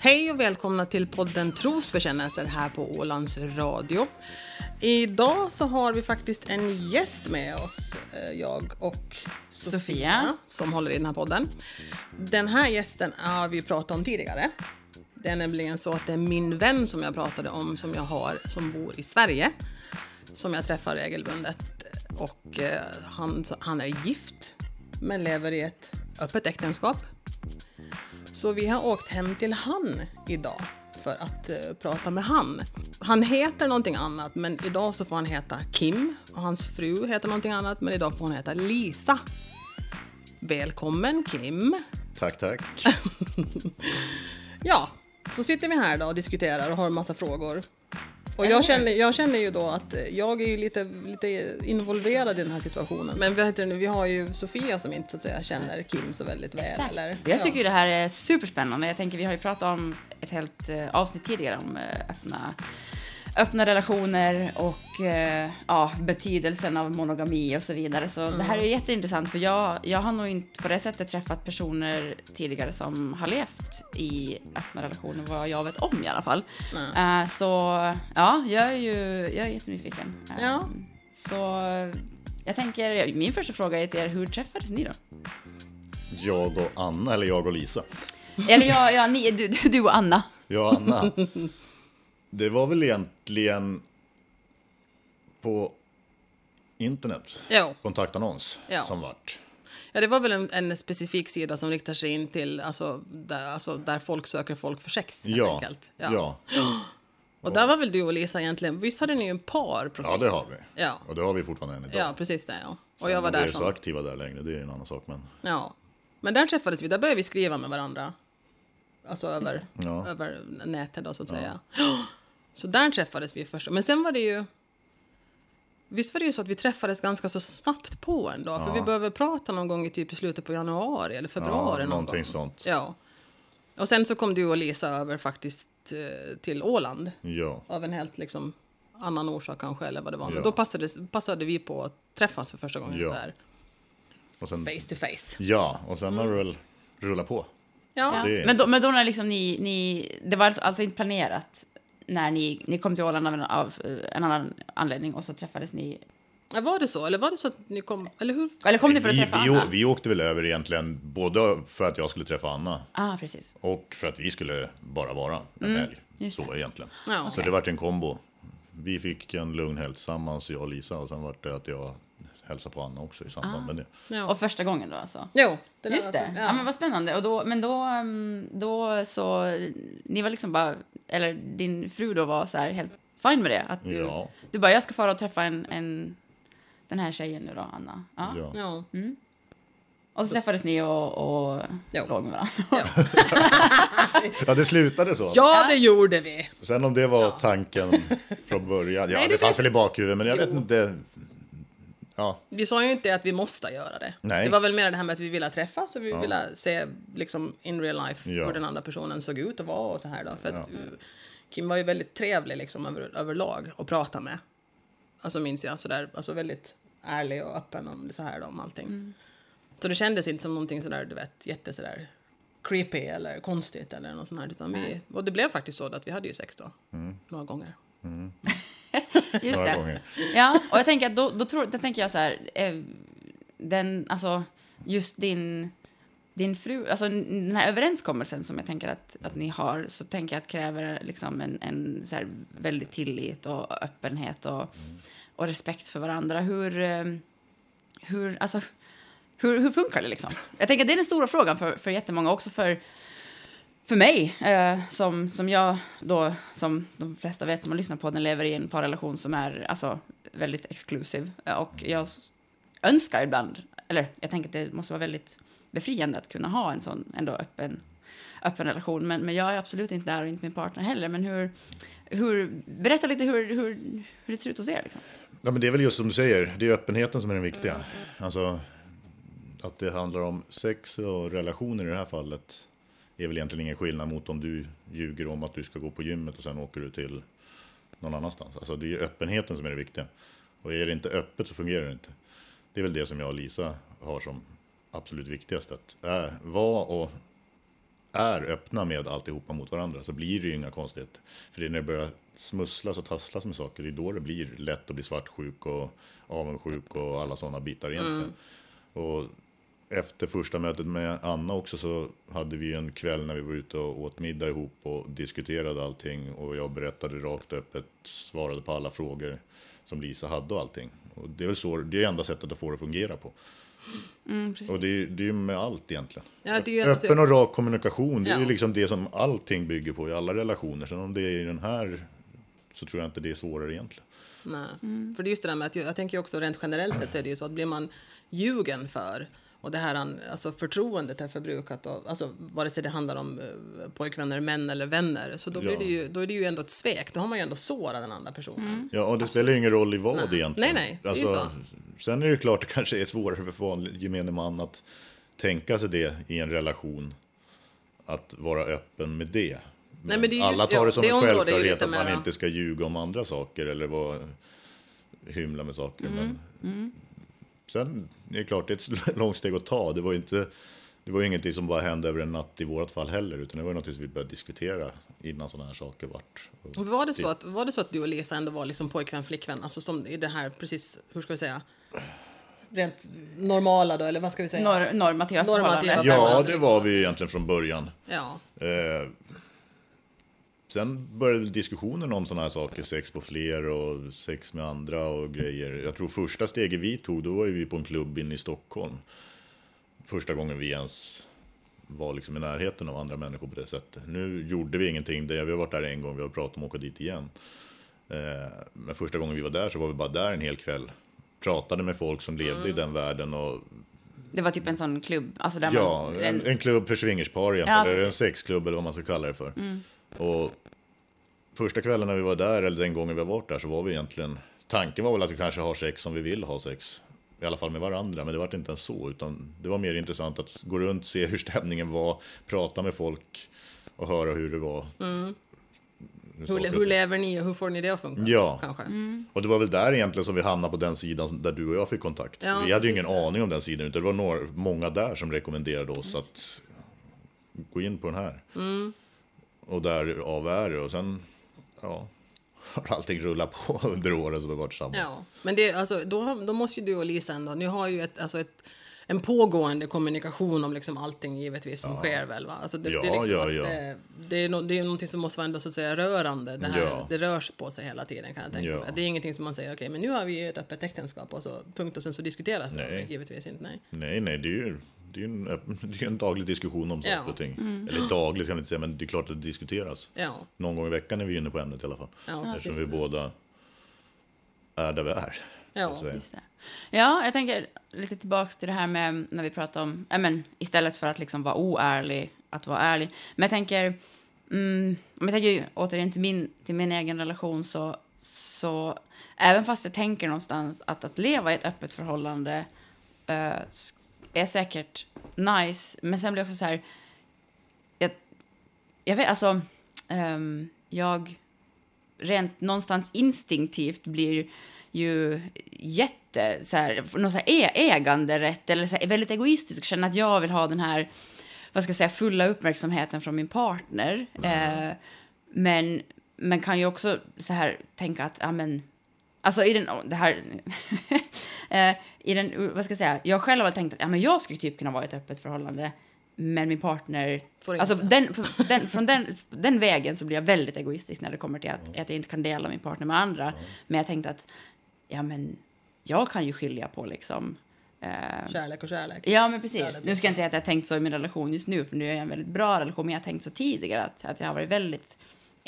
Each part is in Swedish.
Hej och välkomna till podden Trosbekännelser här på Ålands Radio. Idag så har vi faktiskt en gäst med oss, eh, jag och Sofia, Sofia. som håller i den här podden. Den här gästen har vi pratat om tidigare. Det är nämligen så att det är min vän som jag pratade om som jag har som bor i Sverige. Som jag träffar regelbundet. Och eh, han, han är gift men lever i ett öppet äktenskap. Så vi har åkt hem till han idag för att eh, prata med han. Han heter någonting annat, men idag så får han heta Kim och hans fru heter någonting annat, men idag får hon heta Lisa. Välkommen Kim! Tack, tack. Ja, så sitter vi här då och diskuterar och har en massa frågor. Och jag känner, jag känner ju då att jag är ju lite, lite involverad i den här situationen. Men vet du, vi har ju Sofia som inte så att säga, känner Kim så väldigt väl. Exakt. Eller? Jag tycker ja. det här är superspännande. Jag tänker, vi har ju pratat om ett helt eh, avsnitt tidigare om eh, öppna, öppna relationer och eh, ja, betydelsen av monogami och så vidare. Så det här är jätteintressant för jag, jag har nog inte på det sättet träffat personer tidigare som har levt i öppna relationer, vad jag vet om i alla fall. Nej. Eh, så ja, jag är ju jag är jättenyfiken. Eh, Ja. Så jag tänker, min första fråga är till er, hur träffades ni då? Jag och Anna, eller jag och Lisa. Eller ja, ja ni, du, du, du och Anna. Jag och Anna. Det var väl egentligen på internet, Jo. kontaktannons, Ja. som vart. Ja, det var väl en, en specifik sida som riktar sig in till alltså, där, alltså, där folk söker folk för sex. Helt Ja, enkelt. ja. Och där var väl du och Lisa egentligen, visst hade ni ju en par profil? ja, det har vi. Ja. Och det har vi fortfarande än idag. Ja, precis det. Ja. Och Sen jag var om vi där är så som... aktiva där längre, det är en annan sak. Men Ja. Men där träffades vi, där började vi skriva med varandra. Alltså över, Ja. över nätet då, så att säga. Så där träffades vi först. Men sen var det ju... Visst var det ju så att vi träffades ganska så snabbt på en dag? För vi började prata någon gång i typ i slutet på januari eller februari. ja, någon gång. sånt. Ja. Och sen så kom du och Lisa över faktiskt eh, till Åland. Ja. Av en helt liksom annan orsak kanske, eller vad det var. Men Ja. då passade, passade vi på att träffas för första gången Ja. så här. Sen, Face to face. ja, och sen har det väl rullat på. Ja. Det Men, då, men då när liksom ni, ni, det var alltså, alltså inte planerat när ni, ni kom till Åland av en, av eh, en annan anledning och så träffades ni? Ja, Var det så? Eller var det så att ni kom... Eller hur? Eller kom ni för att Vi, träffa vi, Anna? vi åkte väl över egentligen både för att jag skulle träffa Anna ah, precis. och för att vi skulle bara vara en helg. just Så egentligen. Ja. Så det vart en kombo. Vi fick en lugn helg tillsammans, jag och Lisa, och sen vart det att jag hälsade på Anna också i samband med det. Ja. Och första gången då alltså? Jo, det Just det. Ja. Ja. men vad spännande. Och då, men då, mm, då så, ni var liksom bara, eller din fru då var så här helt fine med det? Att du, Ja. du bara, jag ska fara och träffa en, en, den här tjejen nu då, Anna. Ja. Ja. Ja. Och så träffades ni och, och Jo. låg med varandra. ja, det slutade så. ja, det gjorde vi. Sen om det var tanken från början, ja Nej, det, det fanns väl i bakhuvudet, men jag Jo. vet inte. Ja, Vi sa ju inte att vi måste göra det. Nej. Det var väl mer det här med att vi ville träffas och vi Ja. ville se liksom in real life Ja. hur den andra personen såg ut och var och så här då. För att Ja. Kim var ju väldigt trevlig liksom över, överlag att prata med. Alltså minns jag sådär, alltså väldigt ärlig och öppen om så här då, om allting. Så det kändes inte som någonting sådär, du vet, jätte sådär creepy eller konstigt eller något sånt här. Utan vi, och det blev faktiskt så att vi hade ju sex då. Några gånger. Just några det. gånger. Ja, och jag tänker att då, då, tror, då tänker jag så här, eh, den, alltså just din, din fru, alltså den här överenskommelsen som jag tänker att, att ni har, så tänker jag att kräver liksom en, en så här väldigt tillit och öppenhet och, och respekt för varandra. Hur, eh, hur, alltså, hur, hur funkar det liksom? Jag tänker att det är den stora frågan för, för jättemånga, också för för mig, eh, som, som jag då, som de flesta vet som har lyssnat på den, lever i en parrelation som är alltså, väldigt exklusiv. Eh, och jag önskar ibland, eller jag tänker att det måste vara väldigt befriande att kunna ha en sån ändå öppen, öppen relation. Men, men jag är absolut inte där och inte min partner heller. Men hur, hur, berätta lite hur, hur, hur det ser ut hos er. Liksom. Ja, men det är väl just som du säger, det är öppenheten som är den viktiga. Alltså, att det handlar om sex och relationer i det här fallet är väl egentligen ingen skillnad mot om du ljuger om att du ska gå på gymmet och sen åker du till någon annanstans. Alltså det är ju öppenheten som är det viktiga. Och är det inte öppet så fungerar det inte. Det är väl det som jag och Lisa har som absolut viktigast. Att äh, vara och är öppna med alltihopa mot varandra så blir det ju inga konstigheter. För det är när det börjar smusslas och tasslas med saker, det är då det blir lätt att bli svartsjuk och avundsjuk och alla sådana bitar egentligen. Och efter första mötet med Anna också så hade vi en kväll när vi var ute och åt middag ihop och diskuterade allting och jag berättade rakt och öppet, svarade på alla frågor som Lisa hade och allting. Och det är väl så, det är enda sättet att få det att fungera på. Mm. Och det är, det är ju med allt egentligen. Ja, det är Öppen och rak kommunikation, det är ju Ja. liksom det som allting bygger på i alla relationer. Sen om det är i den här så tror jag inte det är svårare egentligen. Nej. För det är just det där med att jag, jag tänker också rent generellt sett så är det ju så att blir man ljugen för och det här alltså förtroendet är förbrukat av, alltså vare sig det handlar om eh, pojkvänner, män eller vänner, så då, blir Ja. det ju, då är det ju ändå ett svek. Då har man ju ändå sårat den andra personen. Ja, och det spelar ju ingen roll i vad Nej. egentligen. Nej, nej, det är ju alltså, Sen är det klart det kanske är svårare för vanlig gemene man att tänka sig det i en relation. Att vara öppen med det. Men, men det är just- alla tar ja, det som det en självklarhet att man inte ska ljuga om andra saker eller vara, hymla med saker. Mm, Men sen är det klart, det är ett långt steg att ta. Det var ju inte det var ju ingenting som bara hände över en natt i vårt fall heller, utan det var ju något som vi började diskutera innan sådana här saker vart. Och Var det, så att, var det så att du och Lisa ändå var liksom pojkvän, flickvän? Alltså som i det här, precis, hur ska vi säga? Rent normala då, eller vad ska vi säga? Nor- normativa, Normativa förhållanden. Ja, det var vi egentligen från början. Ja. Eh, sen började diskussionen om sådana här saker, sex på fler och sex med andra och grejer. Jag tror första steget vi tog, då var vi på en klubb inne i Stockholm. Första gången vi ens var liksom i närheten av andra människor på det sättet. Nu gjorde vi ingenting, det, vi har varit där en gång, vi har pratat om att åka dit igen. Eh, men första gången vi var där så var vi bara där en hel kväll. Pratade med folk som levde i den världen och Det var typ en sån klubb. Alltså där Ja, man, en, en klubb för swingerspar egentligen, Ja, eller en. Mm. sexklubb eller vad man ska kalla det för. Och första kvällen när vi var där, eller den gången vi har varit där, så var vi egentligen, tanken var väl att vi kanske har sex som vi vill ha sex. I alla fall med varandra, men det var inte ens så, utan det var mer intressant att gå runt, se hur stämningen var, prata med folk och höra hur det var. Hur saker Hur, hur lever ni och hur får ni det att funka? Ja. Kanske. Och det var väl där egentligen som vi hamnade på den sidan där du och jag fick kontakt. Ja, vi hade ju ingen aning om den sidan, utan det var några, många där som rekommenderade oss att gå in på den här. Mm. Och därav är det. Och sen, ja, har allting rullat på under åren som vi varit tillsammans. Ja, men det, alltså, då, då måste ju du och Lisa ändå, ni har ju ett, alltså ett, en pågående kommunikation om liksom allting givetvis som sker väl va? Alltså det, Ja, det är liksom ja, ja. Det, det, är no, det är någonting som måste vara ändå så att säga rörande. Det, här, Ja. det rör sig på sig hela tiden kan jag tänka Ja. mig. Det är ingenting som man säger, okej men nu har vi ju ett öppet äktenskap och så punkt och sen så diskuteras det. Nej. Givetvis inte, nej. Nej, nej, det är ju det är ju en, det är en daglig diskussion om saker Ja. och ting. Eller daglig ska jag inte säga, men det är klart att det diskuteras. Ja, Någon gång i veckan är vi inne på ämnet i alla fall. ja, Eftersom vi båda är där vi är. ja. Just det. Ja, jag tänker lite tillbaks till det här med när vi pratar om, ja, men, istället för att liksom vara oärlig, att vara ärlig. Men jag tänker, mm, om jag tänker ju återigen till min, till min egen relation så, så även fast jag tänker någonstans att att leva i ett öppet förhållande eh, är säkert nice, men sen blir jag också så här, jag, jag vet, alltså, ehm, jag rent någonstans instinktivt blir ju jätte så här, någon så här ä- äganderätt eller så här, väldigt egoistisk, känner att jag vill ha den här vad ska jag säga, fulla uppmärksamheten från min partner. Eh, men, men kan ju också så här tänka att, ja men, alltså i den, det här, eh, i den, vad ska jag säga, jag själv har tänkt att ja, men jag skulle typ kunna vara i ett öppet förhållande, men min partner, alltså den, för- den, från den, den vägen så blir jag väldigt egoistisk när det kommer till att, att jag inte kan dela min partner med andra. Men jag tänkte att, ja men, jag kan ju skilja på liksom, eh, Kärlek och kärlek. Ja, men precis. Kärlek. Nu ska jag inte säga att jag tänkt så i min relation just nu, för nu är jag en väldigt bra relation, men jag har tänkt så tidigare att, att jag har varit väldigt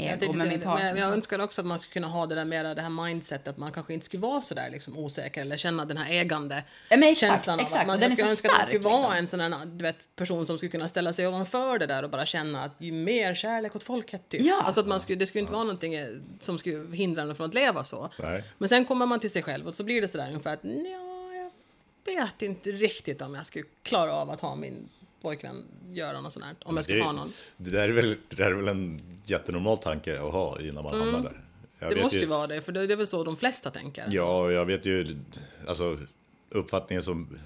ego tänkte med min partner. men jag önskar också att man skulle kunna ha det där mera, det här mindsetet att man kanske inte skulle vara så där liksom osäker eller känna den här ägande Ja, men exakt, känslan av exakt. att man den jag skulle så önska att man stark, skulle vara liksom. en sån här du vet, person som skulle kunna ställa sig ovanför det där och bara känna att ju mer kärlek åt folket typ. Ja. Alltså att man skulle, det skulle inte vara någonting eh, som skulle hindra en från att leva så. Nej. Men sen kommer man till sig själv och så blir det sådär ungefär att ja, jag vet inte riktigt om jag skulle klara av att ha min pojkvän göra något sånt här. Om jag skulle det, ha någon. Det där, är väl, det där är väl en jättenormal tanke att ha innan man hamnar där. Jag Mm. Det måste ju vara det, för det är väl så de flesta tänker. Ja, jag vet ju, alltså uppfattningen som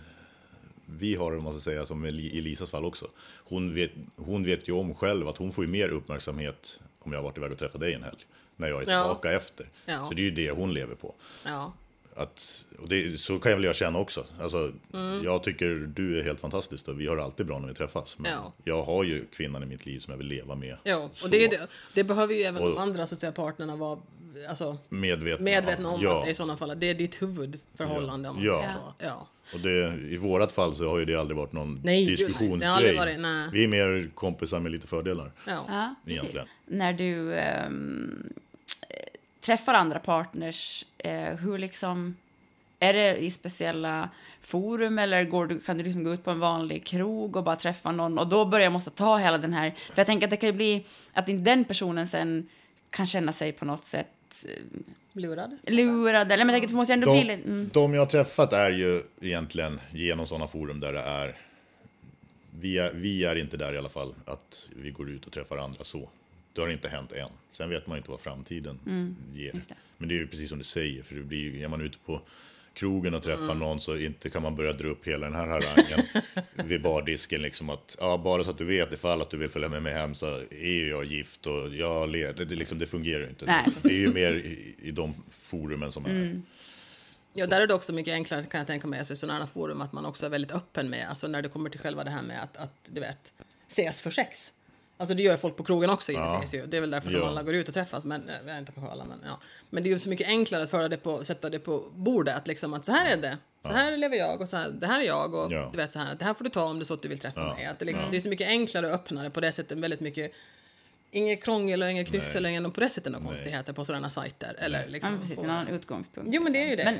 vi har, om man ska säga, som i Lisas fall också. Hon vet, hon vet ju om själv att hon får ju mer uppmärksamhet om jag har varit iväg och träffat dig en helg. När jag är Ja. tillbaka efter. Ja. Så det är ju det hon lever på. Ja. Att, och det, så kan jag väl jag känna också. Alltså, Mm. Jag tycker du är helt fantastisk och vi har alltid bra när vi träffas. Men Ja. jag har ju kvinnan i mitt liv som jag vill leva med. Så och det, är det, det behöver ju även de Och- andra så att säga, partnerna vara alltså, Medvetna, medvetna om ja. att det i sådana fall att det är ditt huvudförhållande. Om man Ja. säger så. Ja. Och det, i vårat fall så har ju det aldrig varit någon Nej, gud, nej. diskussionsgrej. Det har aldrig varit- nej. Vi är mer kompisar med lite fördelar. Ja. Ja. När du eh, träffar andra partners, eh, hur liksom... Är det i speciella forum eller går du, kan du liksom gå ut på en vanlig krog och bara träffa någon och då börjar jag måste ta hela den här... För jag tänker att det kan ju bli att inte den personen sen kan känna sig på något sätt eh, Lurad. lurad. Eller men jag tänker måste ändå bli De, lite... Mm. de jag har träffat är ju egentligen genom sådana forum där det är vi, är vi är inte där i alla fall, att vi går ut och träffar andra så. Det har inte hänt än. Sen vet man inte vad framtiden ger. Mm, just det. Men det är ju precis som du säger, för det blir ju, är man ute på krogen och träffar Mm. någon så inte kan man börja dra upp hela den här harangen vid bardisken. Liksom att, ja, bara så att du vet ifall att du vill följa med mig hem så är ju jag gift och jag leder. Det, liksom, det fungerar ju inte. Nej, det är ju mer i, i de forumen som är. Mm. Ja, där är det också mycket enklare kan jag tänka mig, alltså, i sådana här forum att man också är väldigt öppen med, alltså när det kommer till själva det här med att, att du vet, ses för sex. Alltså det gör folk på krogen också givetvis ju. Det är väl därför som Ja. alla går ut och träffas, men eh, jag vet inte kanske alla, men ja. Men det är ju så mycket enklare att föra det på, sätta det på bordet, att liksom att så här är det. Så här lever jag och så här, det här är jag och Ja. du vet så här, att det här får du ta om det är så att du vill träffa Ja. mig. Att det, liksom, Ja. det är så mycket enklare och öppnare på det sättet, väldigt mycket Inget krångel och inget Nej. kryssel och ingen på det sättet några konstigheter på sådana sajter. Eller Ja, liksom men precis, på- en annan utgångspunkt. Jo, men det är ju det. Men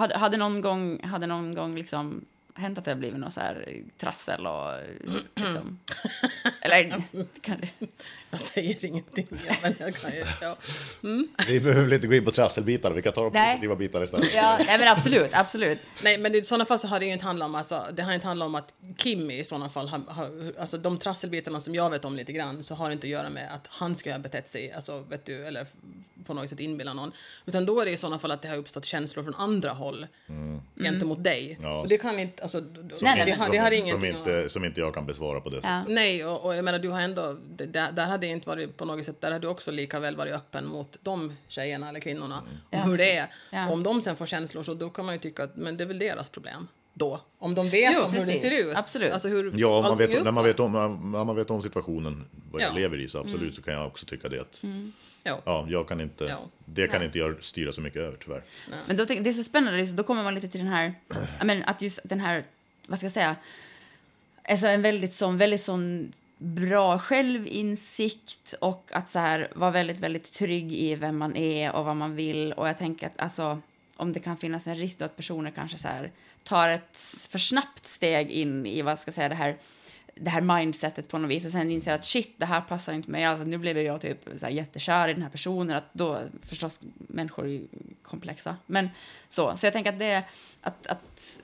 hade, hade någon gång, hade någon gång liksom hänt att det har blivit något så här trassel och liksom... eller kan det... Jag säger ingenting mer, men jag kan ju... Ja. Vi behöver inte gå in på trasselbitar, vi kan ta de Nej. positiva bitar istället. Ja, nej, men absolut, absolut. Nej, men i sådana fall så har det ju inte handlat om, alltså, det har inte handlat om att Kim i sådana fall har, har alltså de trasselbitarna som jag vet om lite grann så har det inte att göra med att han ska ha betett sig, alltså vet du, eller på något sätt inbilla någon. Utan då är det i sådana fall att det har uppstått känslor från andra håll gentemot dig. Ja. Och det kan inte, alltså, d- Nej, nej, det, har, som, det har som, ingenting att- inte, som inte jag kan besvara på det sättet. Ja. Nej, och, och jag menar du har ändå, det- där, där hade inte varit på något sätt, där hade du också lika väl varit öppen mot de tjejerna eller kvinnorna om Ja, hur det är. Ja. Om de sen får känslor så då kan man ju tycka att men det är väl deras problem då. Om de vet Jo, om hur det ser ut. Absolut. Alltså hur Ja, man vet, när, man vet om, när man vet om situationen, vad jag Ja. Mm. lever i, så absolut så kan jag också tycka det att Ja. ja, jag kan inte, Ja. det kan inte jag styra så mycket över tyvärr. Men då, det är så spännande, liksom, då kommer man lite till den här, men att just den här, vad ska jag säga, alltså en väldigt sån, väldigt sån bra självinsikt och att så här vara väldigt, väldigt trygg i vem man är och vad man vill. Och jag tänker att alltså, om det kan finnas en risk då att personer kanske så här tar ett för snabbt steg in i, vad ska jag säga, det här det här mindsetet på något vis och sen inser att shit, det här passar inte mig alls. Nu blev jag typ så här jättekär i den här personen. Att då, förstås, människor är komplexa. Men så, så jag tänker att det att, att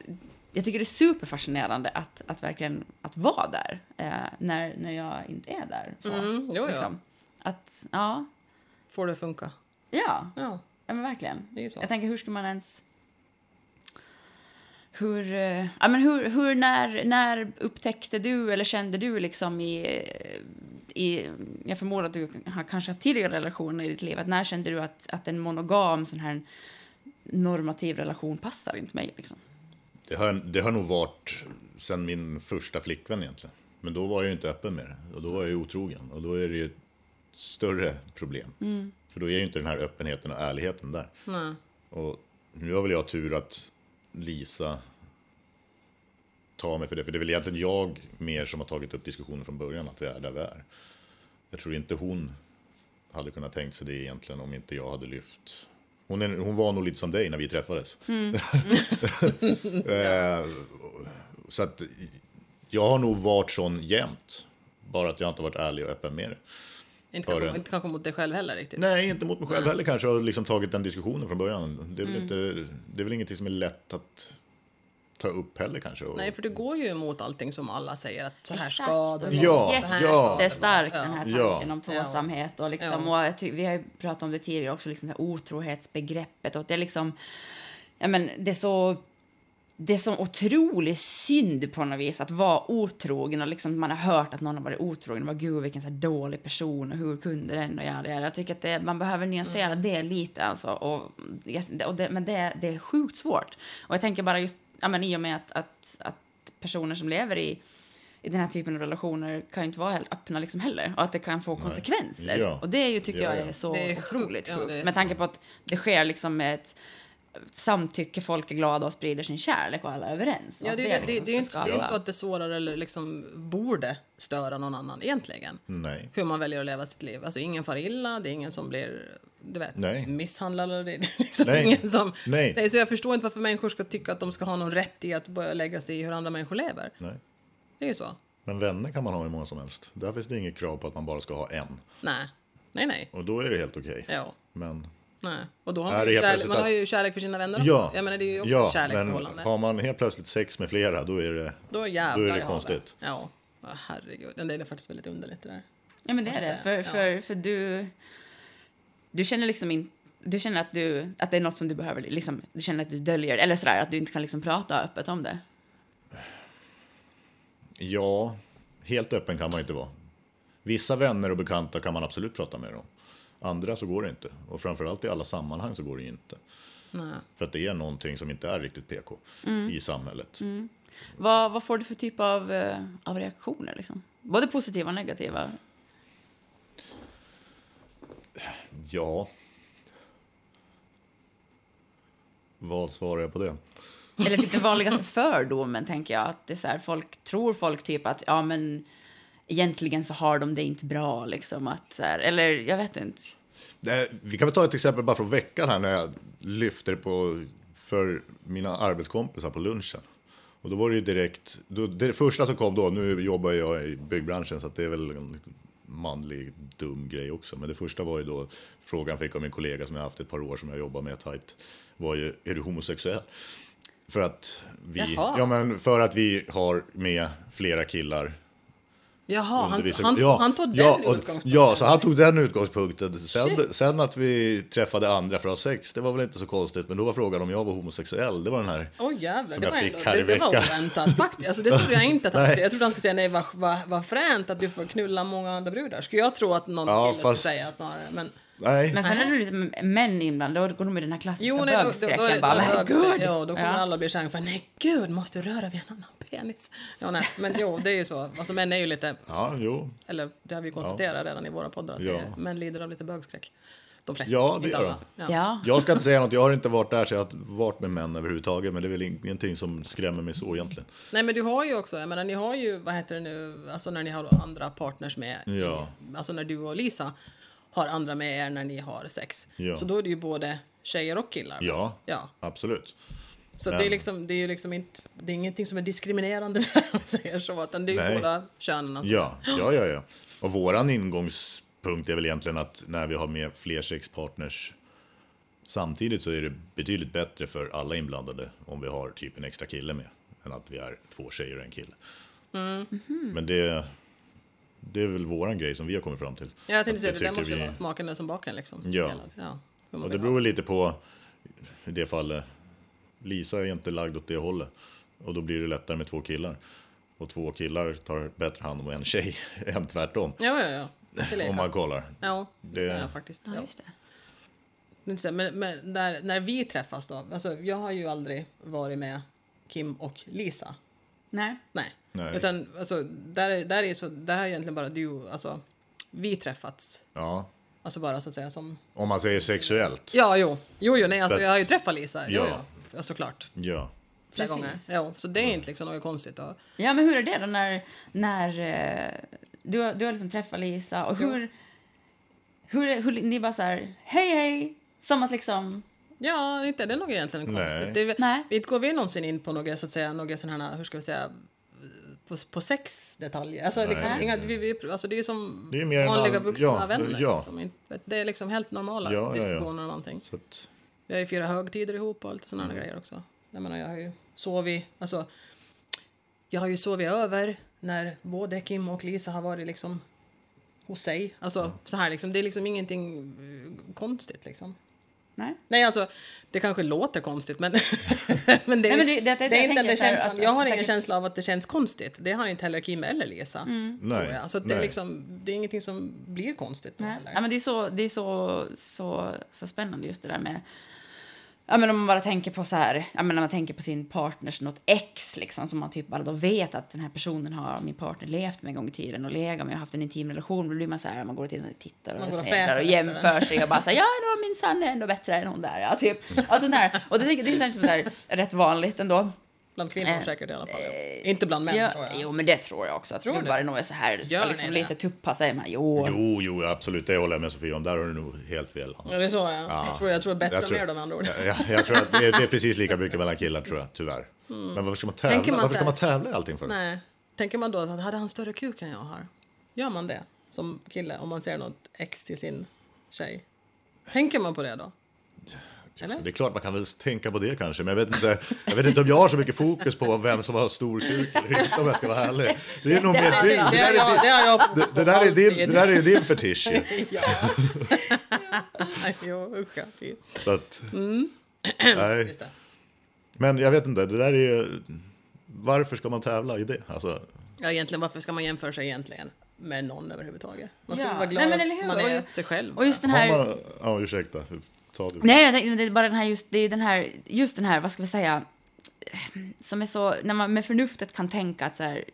jag tycker det är superfascinerande att, att verkligen att vara där eh, när, när jag inte är där. Så, Mm, jo, ja. liksom. Att, ja, Får det funka. ja, Ja, ja men verkligen. det är ju så. Jag tänker, hur ska man ens... Hur, eh, ja, men hur, hur när, när upptäckte du eller kände du liksom i, i... Jag förmodar att du har kanske haft tidigare relationer i ditt liv. Att när kände du att, att en monogam sån här normativ relation passar inte mig? Liksom? Det har, det har nog varit sen min första flickvän egentligen. Men då var jag ju inte öppen med det. Och då var jag ju otrogen. Och då är det ju ett större problem. För då är ju inte den här öppenheten och ärligheten där. Nej. Och nu har väl jag tur att Lisa tar mig för det. För det är väl egentligen jag mer som har tagit upp diskussionen från början, att vi är där vi är. Jag tror inte hon hade kunnat tänkt sig det egentligen om inte jag hade lyft. Hon, är, hon var nog lite som dig när vi träffades. Eh, så att jag har nog varit sån jämt. Bara att jag inte varit ärlig och öppen med det. Inte, kanske, inte kanske mot dig själv heller riktigt. Nej, inte mot mig själv heller kanske. Och liksom tagit den diskussionen från början. Det är, väl inte, det är väl ingenting som är lätt att ta upp heller kanske. Och, Nej, för det går ju emot allting som alla säger att så här Exakt. ska det vara. Ja, ja. vara. den här Ja. tanken om tvåsamhet. Och, liksom, Ja. och vi har ju pratat om det tidigare också, liksom det här otrohetsbegreppet. Och det är liksom, ja men det är så det är så otroligt synd på något vis att vara otrogen och liksom man har hört att någon har varit otrogen och bara gud vilken så dålig person och hur kunde den och göra det. Jag tycker att det, man behöver nyansera Mm. det lite alltså. Och, och det, men det, det är sjukt svårt. Och jag tänker bara just, ja men i och med att, att, att personer som lever i i den här typen av relationer kan ju inte vara helt öppna liksom heller. Och att det kan få konsekvenser. Ja. Och det är ju, tycker Ja, jag ja. är så Det är otroligt sjukt. Ja, sjukt. är Med tanke på att det sker liksom med ett samtycke, folk är glada och sprider sin kärlek och alla är överens. Ja, det, det, det, liksom det är inte, det är inte så att det sårar eller liksom borde störa någon annan egentligen. Nej. Hur man väljer att leva sitt liv. Alltså ingen far illa, det är ingen som blir du vet, Nej. misshandlad. Eller det är liksom Nej. ingen som... Nej. Nej, så jag förstår inte varför människor ska tycka att de ska ha någon rätt i att börja lägga sig i hur andra människor lever. Nej. Det är ju så. Men vänner kan man ha hur många som helst. Där finns det inget krav på att man bara ska ha en. Nej, nej, nej. Och då är det helt okej. Ja. Men, Nej. Och då har man, det ju kärlek, man har ju kärlek för sina vänner ja. Jag menar, det är ju också ja kärleksförhållande. men har man helt plötsligt sex med flera, då är det... Då jävlar då är det konstigt. Ja. Ja, herregud. Det är faktiskt väldigt underligt det där. Ja, men det är det. För, Ja. för, för du... Du känner liksom inte... Du känner att, du, att det är något som du behöver, liksom, du känner att du döljer, eller sådär, att du inte kan liksom prata öppet om det. Ja, helt öppen kan man inte vara. Vissa vänner och bekanta kan man absolut prata med om. Andra så går det inte. Och framförallt i alla sammanhang så går det inte. Nej. För att det är någonting som inte är riktigt PK Mm. i samhället. Vad, vad får du för typ av, eh, av reaktioner? Liksom? Både positiva och negativa. Ja. Vad svarar jag på det? Eller typ den vanligaste fördomen, tänker jag. Att det är så här, folk tror folk typ att ja, men egentligen så har de det inte bra. Liksom, att, så här, eller jag vet inte. Nej, Vi kan väl ta ett exempel bara från veckan här när jag lyfter på för mina arbetskompisar på lunchen. Och då var det ju direkt, då, det första som kom då, nu jobbar jag i byggbranschen så att det är väl en manlig dum grej också. Men det första var ju då, frågan fick av min kollega som jag haft ett par år som jag jobbar med tajt, var ju, är du homosexuell? För att vi, Jaha. ja men för att vi har med flera killar Jaha, han, han, ja, han tog den ja, och- utgångspunkten. Ja, så han tog den utgångspunkten. Sen, sen att vi träffade andra för att ha sex, det var väl inte så konstigt. Men då var frågan om jag var homosexuell. Det var den här... Oj jävlar, som det jag var, fick ändå, här i det, det var veckan. oväntat faktiskt. Alltså, det trodde jag inte att han skulle Jag trodde han skulle säga nej, vad, vad, vad fränt att du får knulla många andra brudar. Skulle jag tro att någon Ja, kille fast- skulle säga snarare. Men, Nej, Men sen är det lite män inblandade, då går de med den här klassiska jo, nej, då, då, då, bögskräcken. bara, men gud! Ja, då kommer Ja. alla bli kärnor för nej gud, måste du röra vid en annan penis? Ja, nej, men jo, det är ju så. Alltså män är ju lite, ja, jo. eller det har vi konstaterat redan i våra poddar, att Ja. män lider av lite bögskräck. De flesta, Ja, det inte gör alla. Ja. Ja. Jag ska inte säga något, jag har inte varit där så jag har varit med män överhuvudtaget. Men det är väl ingenting som skrämmer mig så egentligen. Nej men du har ju också, jag menar ni har ju, vad heter det nu, alltså när ni har andra partners med, Ja. alltså när du och Lisa har andra med er när ni har sex. Ja. Så då är det ju både tjejer och killar. Ja, Ja. absolut. Så Men- det är liksom, det är ju liksom inte, det är ingenting som är diskriminerande där, om man säger så, utan det är ju båda könen. Alltså. Ja, ja, ja, ja. Och våran ingångspunkt är väl egentligen att när vi har med fler sexpartners samtidigt så är det betydligt bättre för alla inblandade om vi har typ en extra kille med än att vi är två tjejer och en kille. Mm. Men det, det är väl våran grej som vi har kommit fram till. Ja, jag tänkte Att säga det, där måste vi- vara smaken som baken liksom. Ja. Ja Och det beror väl lite på, i det fallet, Lisa är inte lagd åt det hållet. Och då blir det lättare med två killar. Och två killar tar bättre hand om en tjej än tvärtom. Ja, ja, ja. Det är Om man kollar. Ja, Det- det ja, faktiskt. Ja, just det. Men, men, när, när vi träffas då, alltså jag har ju aldrig varit med Kim och Lisa. Nej. Nej. Nej. Utan alltså, där, är- där är så, där har egentligen bara du, alltså vi träffats. Ja, Alltså bara så att säga som, om man säger sexuellt. ja jo, jo, jo nej alltså jag har ju träffat Lisa, jo, Ja. Ja. såklart. Ja. Flera Precis. gånger. Ja, så det är inte liksom något konstigt. Och, Ja, men hur är det då när, när eh, du, har- du har liksom träffat Lisa och hur, hur, hur, ni bara så här, hej hej, som att liksom, ja, inte det är nog egentligen Nej. konstigt. Det, Nej. Inte går vi någonsin in på några så att säga, några sådana här, hur ska vi säga, på, på sexdetaljer. Alltså, Nej. liksom, inga, vi, vi, alltså det är som Det är vanliga all- vuxna ja, vänner. ja. Liksom. Det är liksom helt normala Ja, ja, ja. diskussioner och någonting. Så att, Vi har ju firat högtider ihop och lite sådana Mm. grejer också. Jag menar, jag har ju sovit, alltså, jag har ju sovit över när både Kim och Lisa har varit liksom hos sig. Alltså så här liksom, det är liksom ingenting eh, konstigt liksom. Nej. Nej, alltså det kanske låter konstigt, men, men det, Nej, men det- det- det- det är jag inte den känslan. att- jag har säkert- ingen känsla av att det känns konstigt. Det har inte heller Kim eller Lisa. Mm. Nej, jag. Så att det, är nej. liksom, det är ingenting som blir konstigt. Nej. Ja, men det är, så, det är så, så, så spännande just det där med... Ja, men om man bara tänker på så här, ja, men när man tänker på sin partners något ex liksom, som man typ bara då vet att den här personen har min partner levt med en gång i tiden och legat med och haft en intim relation. Då blir man så här, man går och tittar och sneglar och jämför sig och bara så här, ja, då min är ändå bättre än hon där. Ja, typ. Alltså, där. Och det, det är liksom så här, rätt vanligt ändå. Bland kvinnor Eh, säkert i alla fall. ja. inte bland män Ja, tror jag. jo, men det tror jag också. Tror gubbar du? är nog är så här, ska Gör ni liksom det? lite tuppa sig med. Jo. Jo, jo, absolut. Det håller jag med Sofia om. Där har du nog helt fel. Ja, det är så ja. Ja. Jag, tror, jag tror bättre Jag tror- mer då med andra ord. Ja, jag, jag tror att det är, det är precis lika mycket mellan killar, tror jag, tyvärr. Men varför ska man tävla, Tänker man varför ska man tävla i allting för? Nej. Tänker man då att hade han större kuk än jag har? Gör man det som kille om man ser något ex till sin tjej? Tänker man på det då? Eller? Det är klart man kan väl tänka på det kanske, men jag vet inte, jag vet inte om jag har så mycket fokus på vem som har stor kuk eller inte om jag ska vara ärlig. Det är nog mer din, det, det, det, där är det din, det, där är din, det alltid. där är din fetisch ju. Ja. usch ja. Så att, Mm. nej. Men jag vet inte, det där är varför ska man tävla i det? Alltså, Ja, egentligen, varför ska man jämföra sig egentligen med någon överhuvudtaget? Man ska Ja. vara glad Nej, att man är sig själv. Och just den har här... man, ja ursäkta, ta du. Nej, jag tänkte, men det är bara den här, just, det är den här, just den här, vad ska vi säga, som är så, när man med förnuftet kan tänka att så här,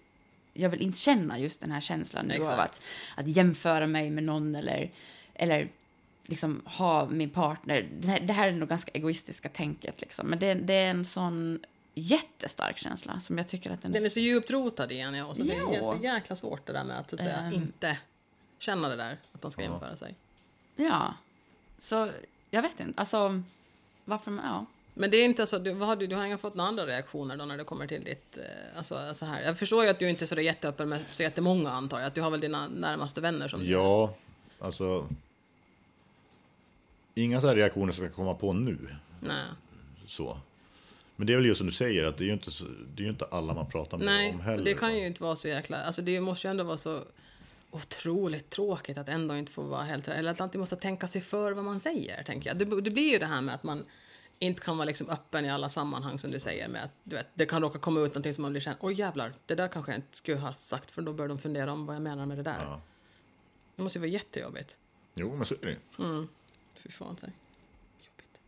jag vill inte känna just den här känslan nu av att, att jämföra mig med någon eller, eller liksom ha min partner. Det här, det här är nog ganska egoistiska tänket liksom, men det, det är en sån jättestark känsla som jag tycker att den, Den är så djupt rotad i en, ja. Så det är Ja. så jäkla svårt det där med att, så att säga, Ehm. inte känna det där, att man ska jämföra sig. Ja, så jag vet inte, alltså varför, ja. Men det är inte så, du, vad har du, du har inga fått några andra reaktioner då när det kommer till ditt, eh, alltså så här. Jag förstår ju att du inte är så jätteöppen med så jättemånga antar jag, att du har väl dina närmaste vänner som Ja, alltså. Inga så här reaktioner som ska komma på nu. Nej. Så. Men det är väl just som du säger, att det är ju inte, så, det är ju inte alla man pratar med Nej, om heller. det kan ju inte vara så jäkla... Alltså det måste ju ändå vara så otroligt tråkigt att ändå inte få vara helt... Eller att alltid måste tänka sig för vad man säger, tänker jag. Det, det blir ju det här med att man inte kan vara liksom öppen i alla sammanhang som du säger med att du vet, det kan råka komma ut någonting som man blir känd. Oj jävlar, det där kanske jag inte skulle ha sagt för då bör de fundera om vad jag menar med det där. Ja. Det måste ju vara jättejobbigt. Jo, men så är det ju. Fy fan, så. Jobbigt.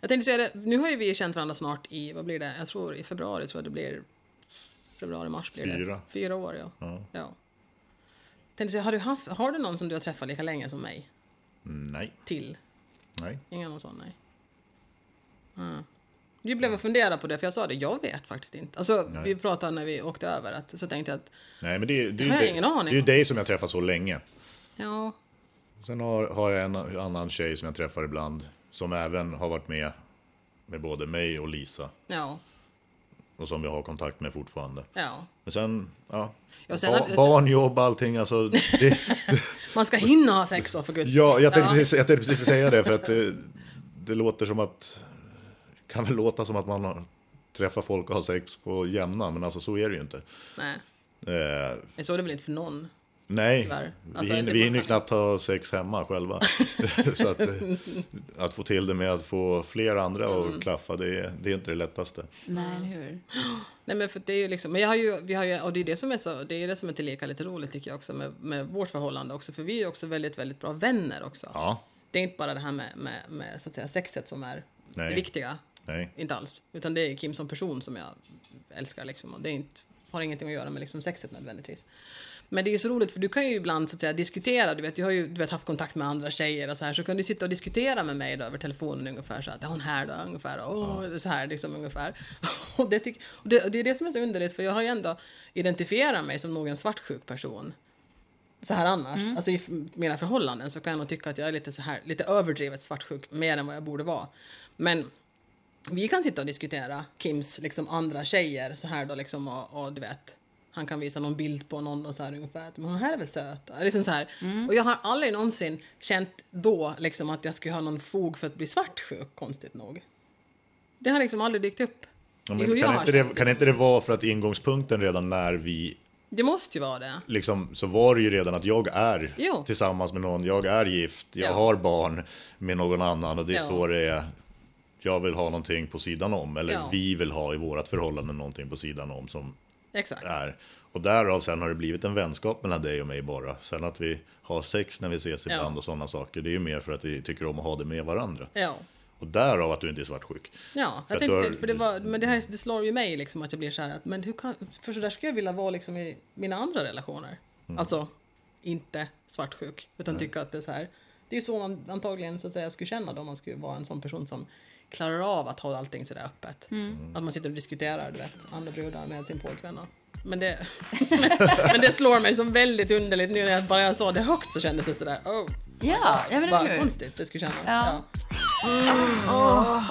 Jag tänkte säga det, nu har ju vi känt varandra snart i, vad blir det, jag tror i februari tror jag det blir, februari, mars blir Fyra. det. Fyra år, ja. Ja. ja. Tänkte säga, har du, haft, har du någon som du har träffat lika länge som mig? Nej, Till? nej. Ingen någon sån, nej. Mm. Vi blev och fundera på det, för jag sa det, jag vet faktiskt inte. Alltså, Nej. vi pratade när vi åkte över, att, så tänkte jag att, Nej, men det, är- det, har jag dig- ingen aning det är ju dig som jag träffat så länge. ja, Sen har, har jag en annan tjej som jag träffar ibland, som även har varit med med både mig och Lisa. ja, Och som jag har kontakt med fortfarande. ja. Men sen, ja. Ja, sen ba- barn, jobb, allting. Alltså, det, Man ska hinna ha sex så för guds ja, jag tänkte, Ja. Precis, jag tänkte precis säga det, för att det, det låter som att... kan väl låta som att man har, träffar folk och har sex på jämna, men alltså så är det ju inte. Nej, Eh, så är det väl inte för någon. Nej, Tyvärr. vi, Alltså, vi var hinner ju knappt ha sex hemma själva. så att, eh, att få till det med att få fler andra att Mm. klaffa, det är, det är inte det lättaste. Nej, eller hur? Nej men för det är ju liksom, men jag har ju, vi har ju, och det är det som är så, det är det som är tillika lite roligt tycker jag också med, med vårt förhållande också, för vi är ju också väldigt, väldigt bra vänner också. Ja, Det är inte bara det här med, med, med så att säga sexet som är Nej. det viktiga, nej. inte alls, utan det är Kim som person som jag älskar liksom, och det är inte, har ingenting att göra med liksom sexet nödvändigtvis. Men det är ju så roligt för du kan ju ibland så att säga diskutera, du vet, du har ju du vet, haft kontakt med andra tjejer och så här, så kan du sitta och diskutera med mig då över telefonen ungefär så att, är hon här då ungefär, åh, så här liksom ungefär. och, det, tyck, och, det, och det är det som är så underligt för jag har ju ändå identifierat mig som nog en svartsjuk person. Så här annars, alltså i mina förhållanden så kan jag nog tycka att jag är lite så här, lite överdrivet svartsjuk, mer än vad jag borde vara. Men vi kan sitta och diskutera Kims liksom andra tjejer så här då liksom och, och du vet han kan visa någon bild på någon och så här ungefär men hon här är väl söt. Liksom så här. Och jag har aldrig någonsin känt då liksom att jag skulle ha någon fog för att bli svartsjuk konstigt nog. Det har liksom aldrig dykt upp. Ja, kan, inte det, kan inte det vara för att ingångspunkten redan när vi Det måste ju vara det. liksom, så var det ju redan att jag är Jo. tillsammans med någon, jag är gift, jag Ja. har barn med någon annan och det är Ja. så det är. Jag vill ha någonting på sidan om, eller Ja. vi vill ha i vårt förhållande någonting på sidan om som Exakt. är. Och därav sen har det blivit en vänskap mellan dig och mig bara. Sen att vi har sex när vi ses ibland och sådana saker, det är ju mer för att vi tycker om att ha det med varandra. Ja. Och därav att du inte är svartsjuk. Ja, För jag du har- tänkte, för det, var, men det, här, det slår ju mig liksom att jag blir så här att, men hur kan, för så där skulle jag vilja vara liksom i mina andra relationer. Mm. Alltså, inte svartsjuk, utan tycka att det är så här. Det är ju så man antagligen så att säga skulle känna då, om man skulle vara en sån person som klarar av att ha allting sådär öppet. Att man sitter och diskuterar, du vet, andra brudar med sin pojkvän. Men det, men det slår mig som väldigt underligt nu när jag bara jag sa det högt så kändes det sådär, oh, Ja, ja men vad konstigt det skulle kännas. Ja.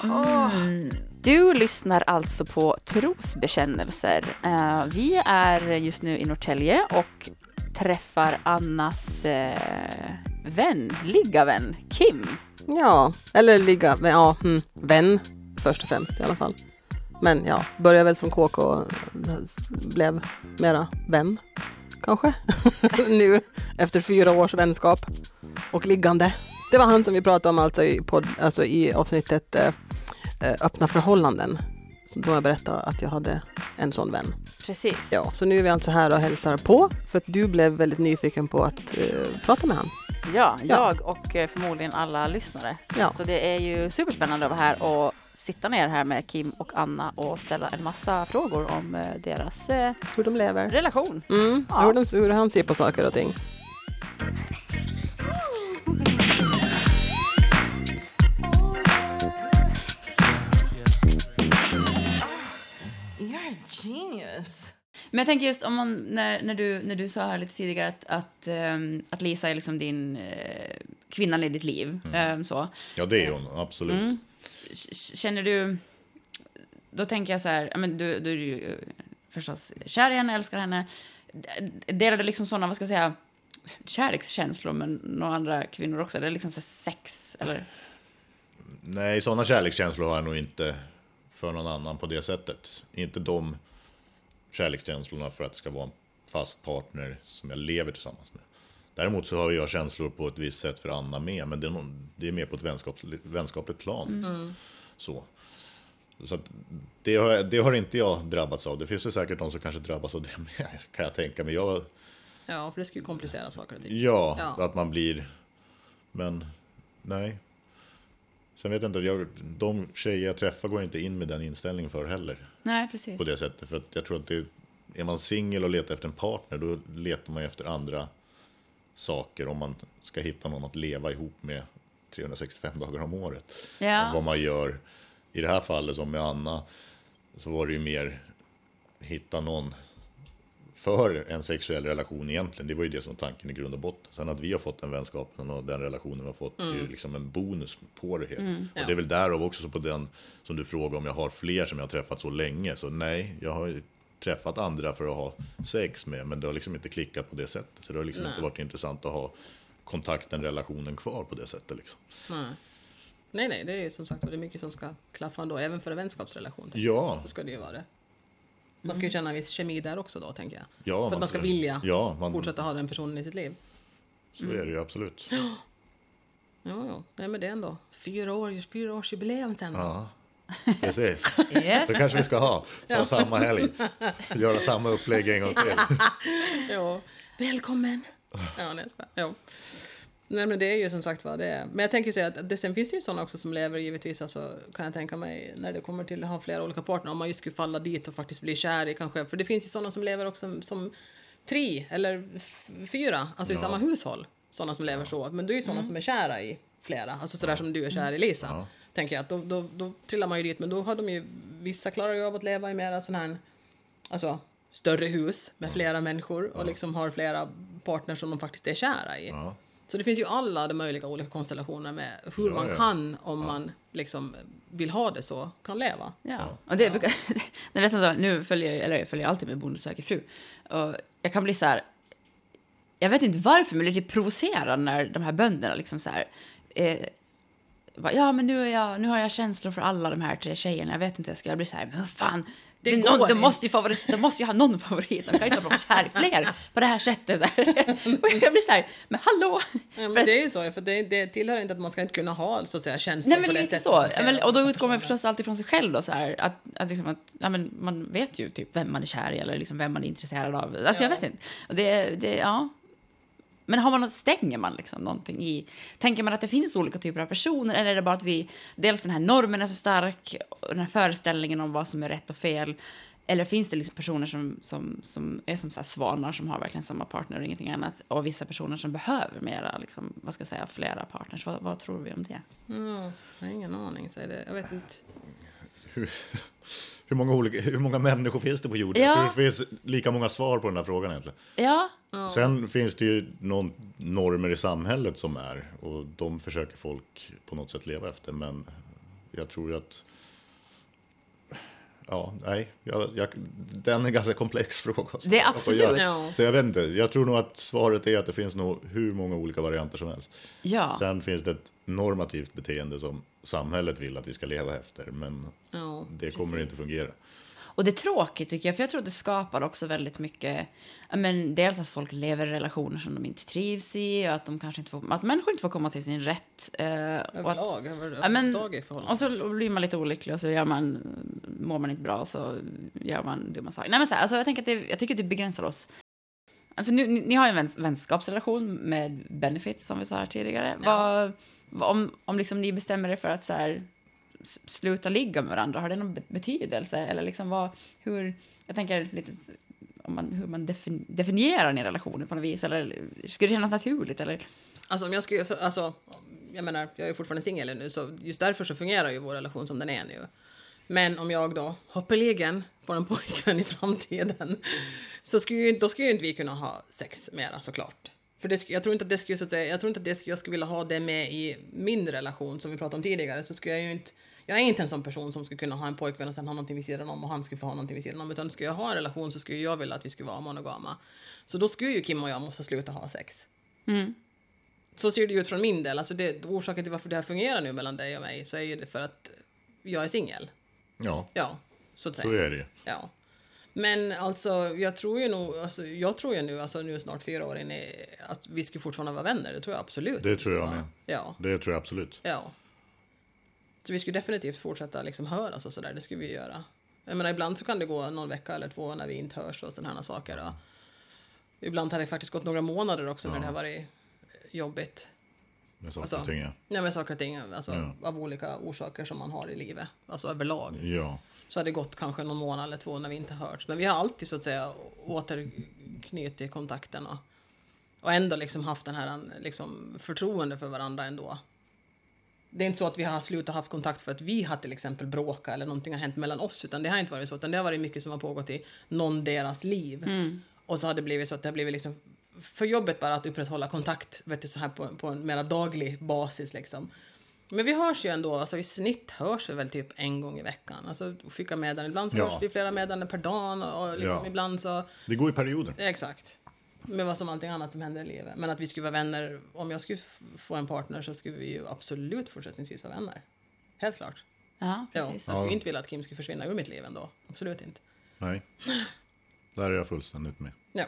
Ja. Du lyssnar alltså på trosbekännelser. Eh, vi är just nu i Norrtälje och träffar Annas eh, vän, liggavän, Kim. Ja, eller ligga, ja, mm, vän först och främst i alla fall. Men ja, började väl som KK och blev mera vän, kanske. nu, efter fyra års vänskap och liggande. Det var han som vi pratade om alltså i, podd, alltså i avsnittet eh, eh, Öppna förhållanden. Så då jag berättade att jag hade en sån vän. Precis. Ja, så nu är vi alltså här och hälsar på för att du blev väldigt nyfiken på att eh, prata med han. Ja, Ja. jag och eh, förmodligen alla lyssnare. Ja. Så det är ju superspännande att vara här och sitta ner här med Kim och Anna och ställa en massa frågor om eh, deras eh, Hur de lever. relation. Mm, Ja. hur, de, hur han ser på saker och ting. You're a genius. Men jag tänker just om man, när, när, du, när du sa här lite tidigare att, att, ehm, att Lisa är liksom din eh, kvinnan i ditt liv. ehm, så. Ja, det är hon, absolut. Mm. Känner du... Då tänker jag så här, ja, men du, du är ju eh, förstås kär i henne, älskar henne. Delar du liksom sådana, vad ska jag säga, kärlekskänslor med några andra kvinnor också? Eller liksom så sex? Eller? Nej, sådana kärlekskänslor har jag nog inte för någon annan på det sättet. Inte de kärlekskänslorna för att det ska vara en fast partner som jag lever tillsammans med. Däremot så har jag känslor på ett visst sätt för Anna med, men det är, någon, det är mer på ett vänskaps, vänskapligt plan. liksom. Så. Så det, har, det har inte jag drabbats av. Det finns ju säkert de som kanske drabbas av det med, kan jag tänka mig. Jag, Ja, för det ska ju komplicera saker och ting. ja, Ja. att man blir... Men nej. Sen vet jag inte, jag, de tjejer jag träffar går inte in med den inställningen för heller. Nej, precis. På det sättet. För att jag tror att det, är man singel och letar efter en partner, då letar man ju efter andra saker om man ska hitta någon att leva ihop med 365 dagar om året. Ja. Vad man gör i det här fallet som med Anna, så var det ju mer hitta någon för en sexuell relation egentligen. Det var ju det som tanken i grund och botten. Sen att vi har fått den vänskapen och den relationen vi har fått, det är ju liksom en bonus på det hela. och det är väl därav också så på den som du frågar om jag har fler som jag har träffat så länge. Så nej, jag har träffat andra för att ha sex med, men det har liksom inte klickat på det sättet. Så det har liksom inte varit intressant att ha kontakten, relationen kvar på det sättet liksom. Nej. nej, nej, det är ju som sagt det är mycket som ska klaffa ändå, även för en vänskapsrelation. Ja. Så ska det ju vara det. Man ska ju känna en viss kemi där också då, tänker jag. ja. För att man ska vilja ja, man, fortsätta ha den personen i sitt liv. Så är det ju absolut. Ja, ja. Nej, men det är ändå fyra, år, fyra års jubileum sen då. Ja, precis. Yes. Det kanske vi ska ha. Ta samma helg. Göra samma upplägg en gång till. Ja. Välkommen! Ja, nej, jag. Ja. Nej, men det är ju som sagt vad det är. Men jag tänker säga att det, sen finns det ju sådana också som lever givetvis, alltså, kan jag tänka mig, när det kommer till att ha flera olika partner, om man just skulle falla dit och faktiskt bli kär i kanske, för det finns ju sådana som lever också som, tre eller fyra, alltså i Ja. samma hushåll, sådana som lever så, men det är ju sådana som är kära i flera, alltså sådär som du är kär i Lisa. Ja. Tänker jag att då, då, då trillar man ju dit, men då har de ju, vissa klarar ju av att leva i mera sån här, alltså större hus med flera människor och liksom har flera partners som de faktiskt är kära i. Ja. Så det finns ju alla de möjliga olika konstellationer med hur Ja, man ja. kan, om man liksom vill ha det så, kan leva. Ja, och det brukar, det är nästan så, nu följer jag, eller jag följer alltid med Bonde söker fru. Och jag kan bli så här, jag vet inte varför, men lite provocerad när de här bönderna liksom så här, eh, bara, ja men nu, är jag, nu har jag känslor för alla de här tre tjejerna, jag vet inte hur jag ska, jag blir så här, men vad fan, Det det någon, de, inte. måste ju favorit, de måste ju ha någon favorit, de kan ju inte vara kär i fler på det här sättet. Så här. Jag blir så här, men hallå! Ja, men det är ju så, för det, det tillhör inte att man ska inte kunna ha så att säga, känslor Nej men på det lite sättet. så. men, och då utgår man förstås alltid från sig själv då så här. Att, att, liksom att ja, men man vet ju typ vem man är kär i eller liksom vem man är intresserad av. Alltså jag Ja. vet inte. Och det, det, ja. Men har man, stänger man liksom någonting i... Tänker man att det finns olika typer av personer eller är det bara att vi... Dels den här normen är så stark, och den här föreställningen om vad som är rätt och fel. Eller finns det liksom personer som, som, som är som så här svanar som har verkligen samma partner och ingenting annat? Och vissa personer som behöver mera, liksom, vad ska jag säga, flera partners. Vad, vad tror vi om det? Mm, jag har ingen aning, så är det, jag vet inte. Hur många, olika, hur många människor finns det på jorden? Ja. Det finns lika många svar på den här frågan egentligen. Ja, Sen finns det ju någon normer i samhället som är och de försöker folk på något sätt leva efter. Men jag tror ju att Ja, nej, jag, jag, den är en ganska komplex fråga. att Det är absolut. Jag, Ja. Så jag vet inte, jag tror nog att svaret är att det finns nog hur många olika varianter som helst. ja. Sen finns det ett normativt beteende som samhället vill att vi ska leva efter, men Ja, det kommer precis. inte fungera. Och det är tråkigt tycker jag, för jag tror att det skapar också väldigt mycket, men dels att folk lever i relationer som de inte trivs i och att de kanske inte får, att människor inte får komma till sin rätt. Eh, Överlag, överlag i förhållande. och så blir man lite olycklig och så gör man, mår man inte bra och så gör man dumma saker. Nej men så här, alltså jag, tänker att det, jag tycker att det begränsar oss. För nu, ni, ni har ju en väns, vänskapsrelation med benefits som vi sa här tidigare. Ja. Vad, vad, om om liksom ni bestämmer er för att så här, sluta ligga med varandra, har det någon betydelse? Eller liksom vad, hur, jag tänker lite om man, hur man defin, definierar i relationer på något vis? Eller skulle det kännas naturligt? Eller? Alltså om jag skulle, alltså, jag menar, jag är fortfarande singel nu så just därför så fungerar ju vår relation som den är nu. Men om jag då hoppeligen får en pojkvän i framtiden så skulle ju, då skulle ju inte vi kunna ha sex mera såklart. För det, jag tror inte att det skulle, så att säga, jag tror inte att det, jag skulle vilja ha det med i min relation som vi pratade om tidigare så skulle jag ju inte jag är inte en sån person som skulle kunna ha en pojkvän och sen ha någonting vid sidan om och han skulle få ha någonting vid sidan om. Utan skulle jag ha en relation så skulle jag vilja att vi skulle vara monogama. Så då skulle ju Kim och jag måste sluta ha sex. Mm. Så ser det ju ut från min del. Alltså det, orsaken till varför det här fungerar nu mellan dig och mig så är ju det för att jag är singel. Ja, Ja, så att säga. så är det. Ja. Men alltså, jag tror ju nog, alltså, jag tror ju nu, alltså nu snart fyra år in i, att vi skulle fortfarande vara vänner. Det tror jag absolut. Det tror jag med. Ja, Det tror jag absolut. ja. Så vi skulle definitivt fortsätta liksom höras och sådär, det skulle vi göra. Jag menar, ibland så kan det gå någon vecka eller två när vi inte hörs och sådana här saker. Och ibland har det faktiskt gått några månader också när det har varit jobbigt. Med saker Alltså, och ting. ja. Ja, men saker och ting alltså, Ja. av olika orsaker som man har i livet, alltså överlag. Ja, Så har det gått kanske någon månad eller två när vi inte hörts. Men vi har alltid så att säga återknutit kontakten och, och ändå liksom haft den här liksom, förtroende för varandra ändå. Det är inte så att vi har slutat haft kontakt för att vi har till exempel bråkat eller någonting har hänt mellan oss, utan det har inte varit så, utan det har varit mycket som har pågått i någon deras liv. Och så har det blivit så att det har blivit liksom för jobbet bara att upprätthålla kontakt, vet du, så här på, på en mer daglig basis liksom. Men vi hörs ju ändå, alltså i snitt hörs vi väl typ en gång i veckan. Alltså skicka meddelanden, ibland så Ja. hörs vi flera meddelanden per dag och liksom Ja. ibland så, det går i perioder. exakt. Med vad som allting annat som händer i livet. Men att vi skulle vara vänner, om jag skulle få en partner så skulle vi ju absolut fortsättningsvis vara vänner. Helt klart. Ja, Ja, precis. jag skulle Ja. inte vilja att Kim skulle försvinna ur mitt liv ändå. Absolut inte. Nej, där är jag fullständigt med. Ja.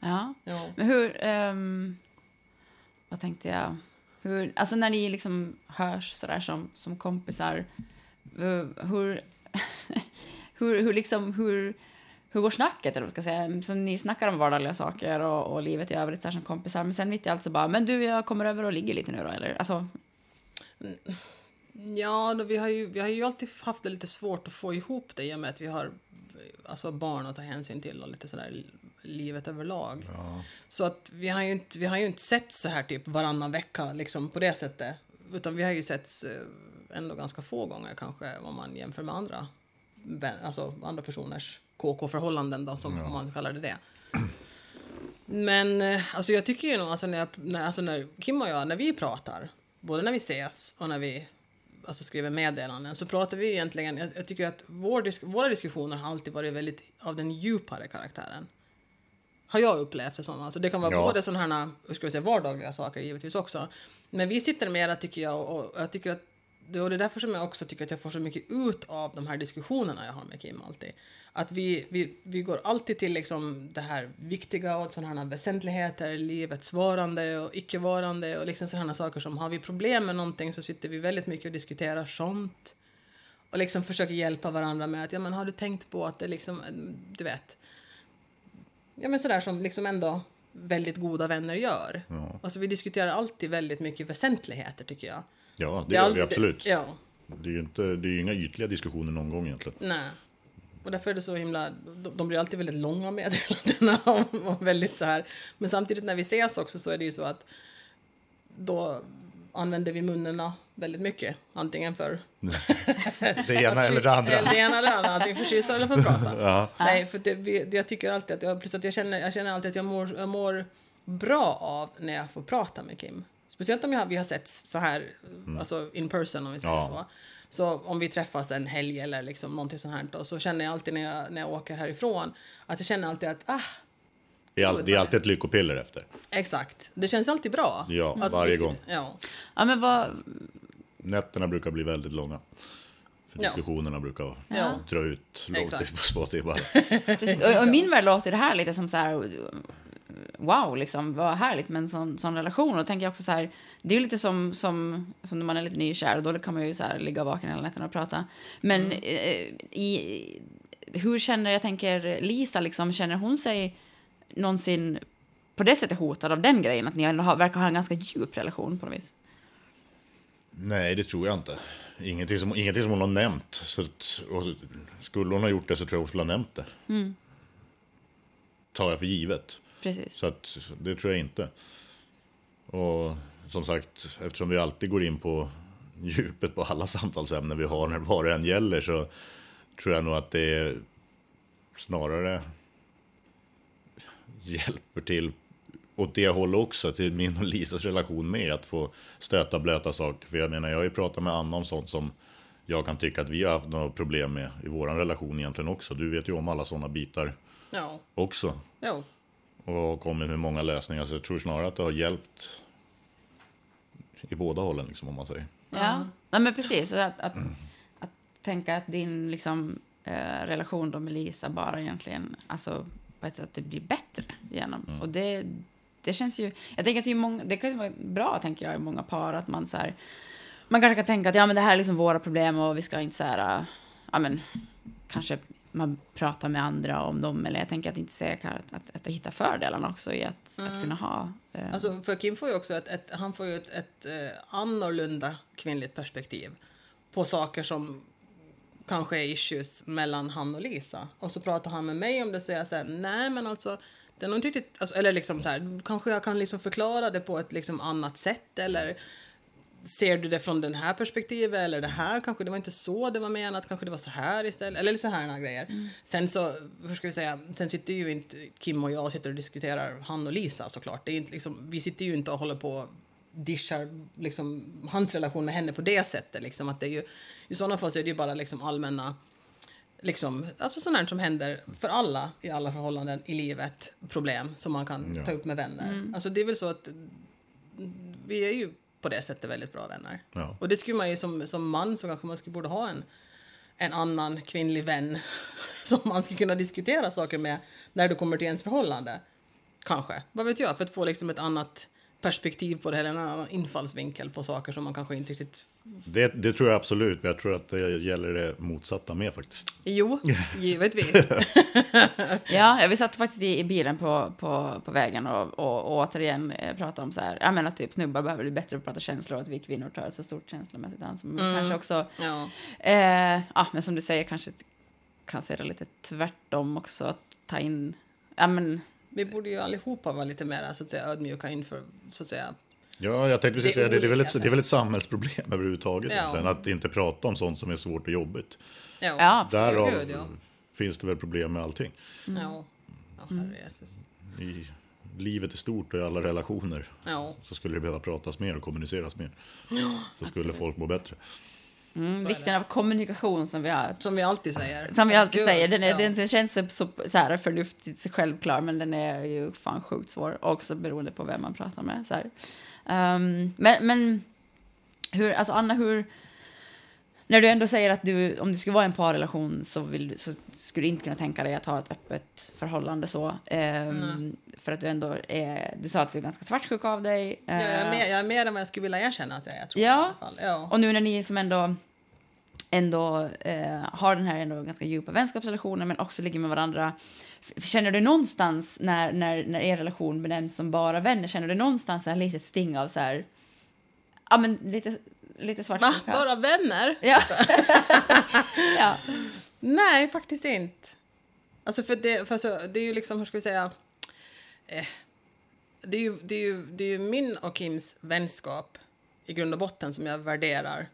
Ja. ja. Men hur... ehm, vad tänkte jag? Hur, alltså när ni liksom hörs sådär som, som kompisar, eh, hur... hur, hur liksom... Hur, hur går snacket, eller vad ska jag säga? Så ni snackar om vardagliga saker och, och livet i övrigt så här som kompisar, men sen mitt i allt så bara, men du, jag kommer över och ligger lite nu då, eller? Alltså, Ja, då vi, har ju, vi har ju alltid haft det lite svårt att få ihop det i och med att vi har alltså barn att ta hänsyn till och lite sådär livet överlag. Ja, Så att vi har ju inte, vi har ju inte sett så här typ varannan vecka liksom på det sättet. Utan vi har ju sett ändå ganska få gånger kanske om man jämför med andra, alltså andra personers KK-förhållanden då, som Ja. man kallar det det. Men eh, alltså jag tycker ju nog, alltså när, jag, när, alltså när Kim och jag, när vi pratar, både när vi ses och när vi alltså skriver meddelanden, så pratar vi egentligen, jag, jag tycker att vår disk, våra diskussioner har alltid varit väldigt av den djupare karaktären. Har jag upplevt det som. Alltså det kan vara Ja. både sådana här hur ska vi säga, vardagliga saker givetvis också. Men vi sitter mera tycker jag och och jag tycker att det, är därför som jag också tycker att jag får så mycket ut av de här diskussionerna jag har med Kim alltid. Att vi, vi, vi går alltid till liksom det här viktiga och sådana här väsentligheter, livets varande och icke-varande och liksom sådana saker som har vi problem med någonting så sitter vi väldigt mycket och diskuterar sånt. Och liksom försöker hjälpa varandra med att, ja men har du tänkt på att det liksom, du vet. Ja men sådär som liksom ändå väldigt goda vänner gör. Ja. Alltså vi diskuterar alltid väldigt mycket väsentligheter tycker jag. Ja, det är gör vi absolut. Ja, Det är ju inte, det är inga ytliga diskussioner någon gång egentligen. nej. Och därför är det så himla, de, de blir alltid väldigt långa meddelandena och, väldigt så här. Men samtidigt när vi ses också så är det ju så att då använder vi munnarna väldigt mycket. Antingen för Det ena eller det andra. Det ena eller det andra, antingen för kyssa eller för att prata. Ja. Nej, för det, det, jag tycker alltid att jag, plus att jag känner, jag känner alltid att jag mår, jag mår bra av när jag får prata med Kim. Speciellt om jag, vi har sett så här, alltså in person om vi säger Ja. så. Så om vi träffas en helg eller liksom någonting sånt här då, så känner jag alltid när jag, när jag åker härifrån att jag känner alltid att ah, Det är, all, det är alltid ett lyckopiller efter. exakt. Det känns alltid bra. Ja, Att varje gång. Ja. Ja, men vad... Nätterna brukar bli väldigt långa. För Ja. diskussionerna brukar Ja. dra ut långt på. Precis. Och, och min värld låter det här lite som så här... Wow, liksom, vad härligt med en sån, sån relation. Och då tänker jag också så här, det är ju lite som, som, som när man är lite nykär, och då kan man ju så här ligga vaken hela nätterna och prata. Men eh, i, hur känner, jag tänker, Lisa, liksom, känner hon sig någonsin på det sättet hotad av den grejen? Att ni har, verkar ha en ganska djup relation på något vis? Nej, det tror jag inte. Ingenting som, ingenting som hon har nämnt. Så att, och skulle hon ha gjort det så tror jag hon skulle ha nämnt det. Tar jag för givet. Precis. Så att, det tror jag inte. Och som sagt, eftersom vi alltid går in på djupet på alla samtalsämnen vi har när vad det än gäller så tror jag nog att det är snarare hjälper till åt det hållet också, till min och Lisas relation med att få stöta blöta saker. För jag menar, jag har ju pratat med Anna om sånt som jag kan tycka att vi har haft några problem med i vår relation egentligen också. Du vet ju om alla sådana bitar Ja. också Ja. Och har kommit med många lösningar. Så jag tror snarare att det har hjälpt i båda hållen, liksom, om man säger. Ja, ja men precis. Att, att, att tänka att din liksom, eh, relation då med Lisa bara egentligen, alltså på ett sätt att det blir bättre genom. Och det, det känns ju, jag tänker att det, är många, det kan ju vara bra, tänker jag, i många par, att man så här, man kanske kan tänka att ja men det här är liksom våra problem och vi ska inte så här, ja men kanske man pratar med andra om dem, eller jag tänker att inte säga att, att, att hitta fördelarna också i att, att kunna ha. Eh, Alltså, för Kim får ju också ett, ett, han får ju ett, ett eh, annorlunda kvinnligt perspektiv på saker som kanske är issues mellan han och Lisa. Och så pratar han med mig om det säger så här, nej men alltså, det är nog inte riktigt, alltså, eller liksom så här, kanske jag kan liksom förklara det på ett liksom annat sätt eller ser du det från den här perspektivet eller det här kanske det var inte så det var menat, kanske det var så här istället, eller så här grejer. Sen så, hur ska vi säga, sen sitter ju inte Kim och jag och sitter och diskuterar han och Lisa såklart. Det är inte liksom, vi sitter ju inte och håller på och dischar liksom hans relation med henne på det sättet liksom att det är ju, i sådana fall så är det ju bara liksom allmänna liksom, alltså sånt här som händer för alla i alla förhållanden i livet, problem som man kan Ja. ta upp med vänner. Alltså det är väl så att vi är ju på det sättet väldigt bra vänner. Ja. Och det skulle man ju som, som man så kanske man skulle borde ha en, en annan kvinnlig vän som man skulle kunna diskutera saker med när det kommer till ens förhållande. Kanske, vad vet jag, för att få liksom ett annat perspektiv på det eller en annan infallsvinkel på saker som man kanske inte riktigt... Det, det tror jag absolut, men jag tror att det gäller det motsatta med faktiskt. Jo, givetvis. Ja, vi satt faktiskt i, i bilen på, på, på vägen och, och, och återigen eh, pratade om så här, jag menar typ snubbar behöver bli bättre på att prata känslor och att vi kvinnor tar ett så stort känslomässigt ansvar. Men kanske också, ja. eh, ja men som du säger kanske kan säga det lite tvärtom också, att ta in, ja men, Vi borde ju allihopa vara lite mer så att säga, ödmjuka inför så att säga, Ja, jag tänkte precis Det är säga det. Är, väl ett, det är väl ett samhällsproblem överhuvudtaget. Ja. egentligen, Att inte prata om sånt som är svårt och jobbigt. ja, Ja, absolut. Därav Gud, ja. finns det väl problem med allting. ja. ja herre Jesus. I livet är stort och i alla relationer Ja. så skulle det behöva pratas mer och kommuniceras mer. så skulle folk må bättre. Mm, vikten av kommunikation som vi har Som vi alltid säger. Som vi alltid Gud, säger, den, är, ja. den, den känns så, så, så här förnuftigt självklar, men den är ju fan sjukt svår. Också beroende på vem man pratar med. Så här. Ehm, men, men hur, alltså Anna, hur... När du ändå säger att du, om du skulle vara i en parrelation så, vill, så skulle du inte kunna tänka dig att ha ett öppet förhållande så. Ehm, För att du ändå är, du sa att du är ganska svartsjuk av dig. Ja, jag, är Eh, mer, jag är mer än vad jag skulle vilja erkänna att jag är. Tror Ja. jag, i alla fall. ja. och nu när ni som ändå, ändå eh, har den här ändå ganska djupa vänskapsrelationen men också ligger med varandra. Känner du någonstans när, när, när er relation benämns som bara vänner, känner du någonstans så här litet sting av så här, ja men lite, lite svart Va? Bara vänner? Ja. ja. Nej, faktiskt inte. Alltså för det, för alltså, det är ju liksom, hur ska vi säga? Eh, det, är ju, det, är ju, det är ju min och Kims vänskap i grund och botten som jag värderar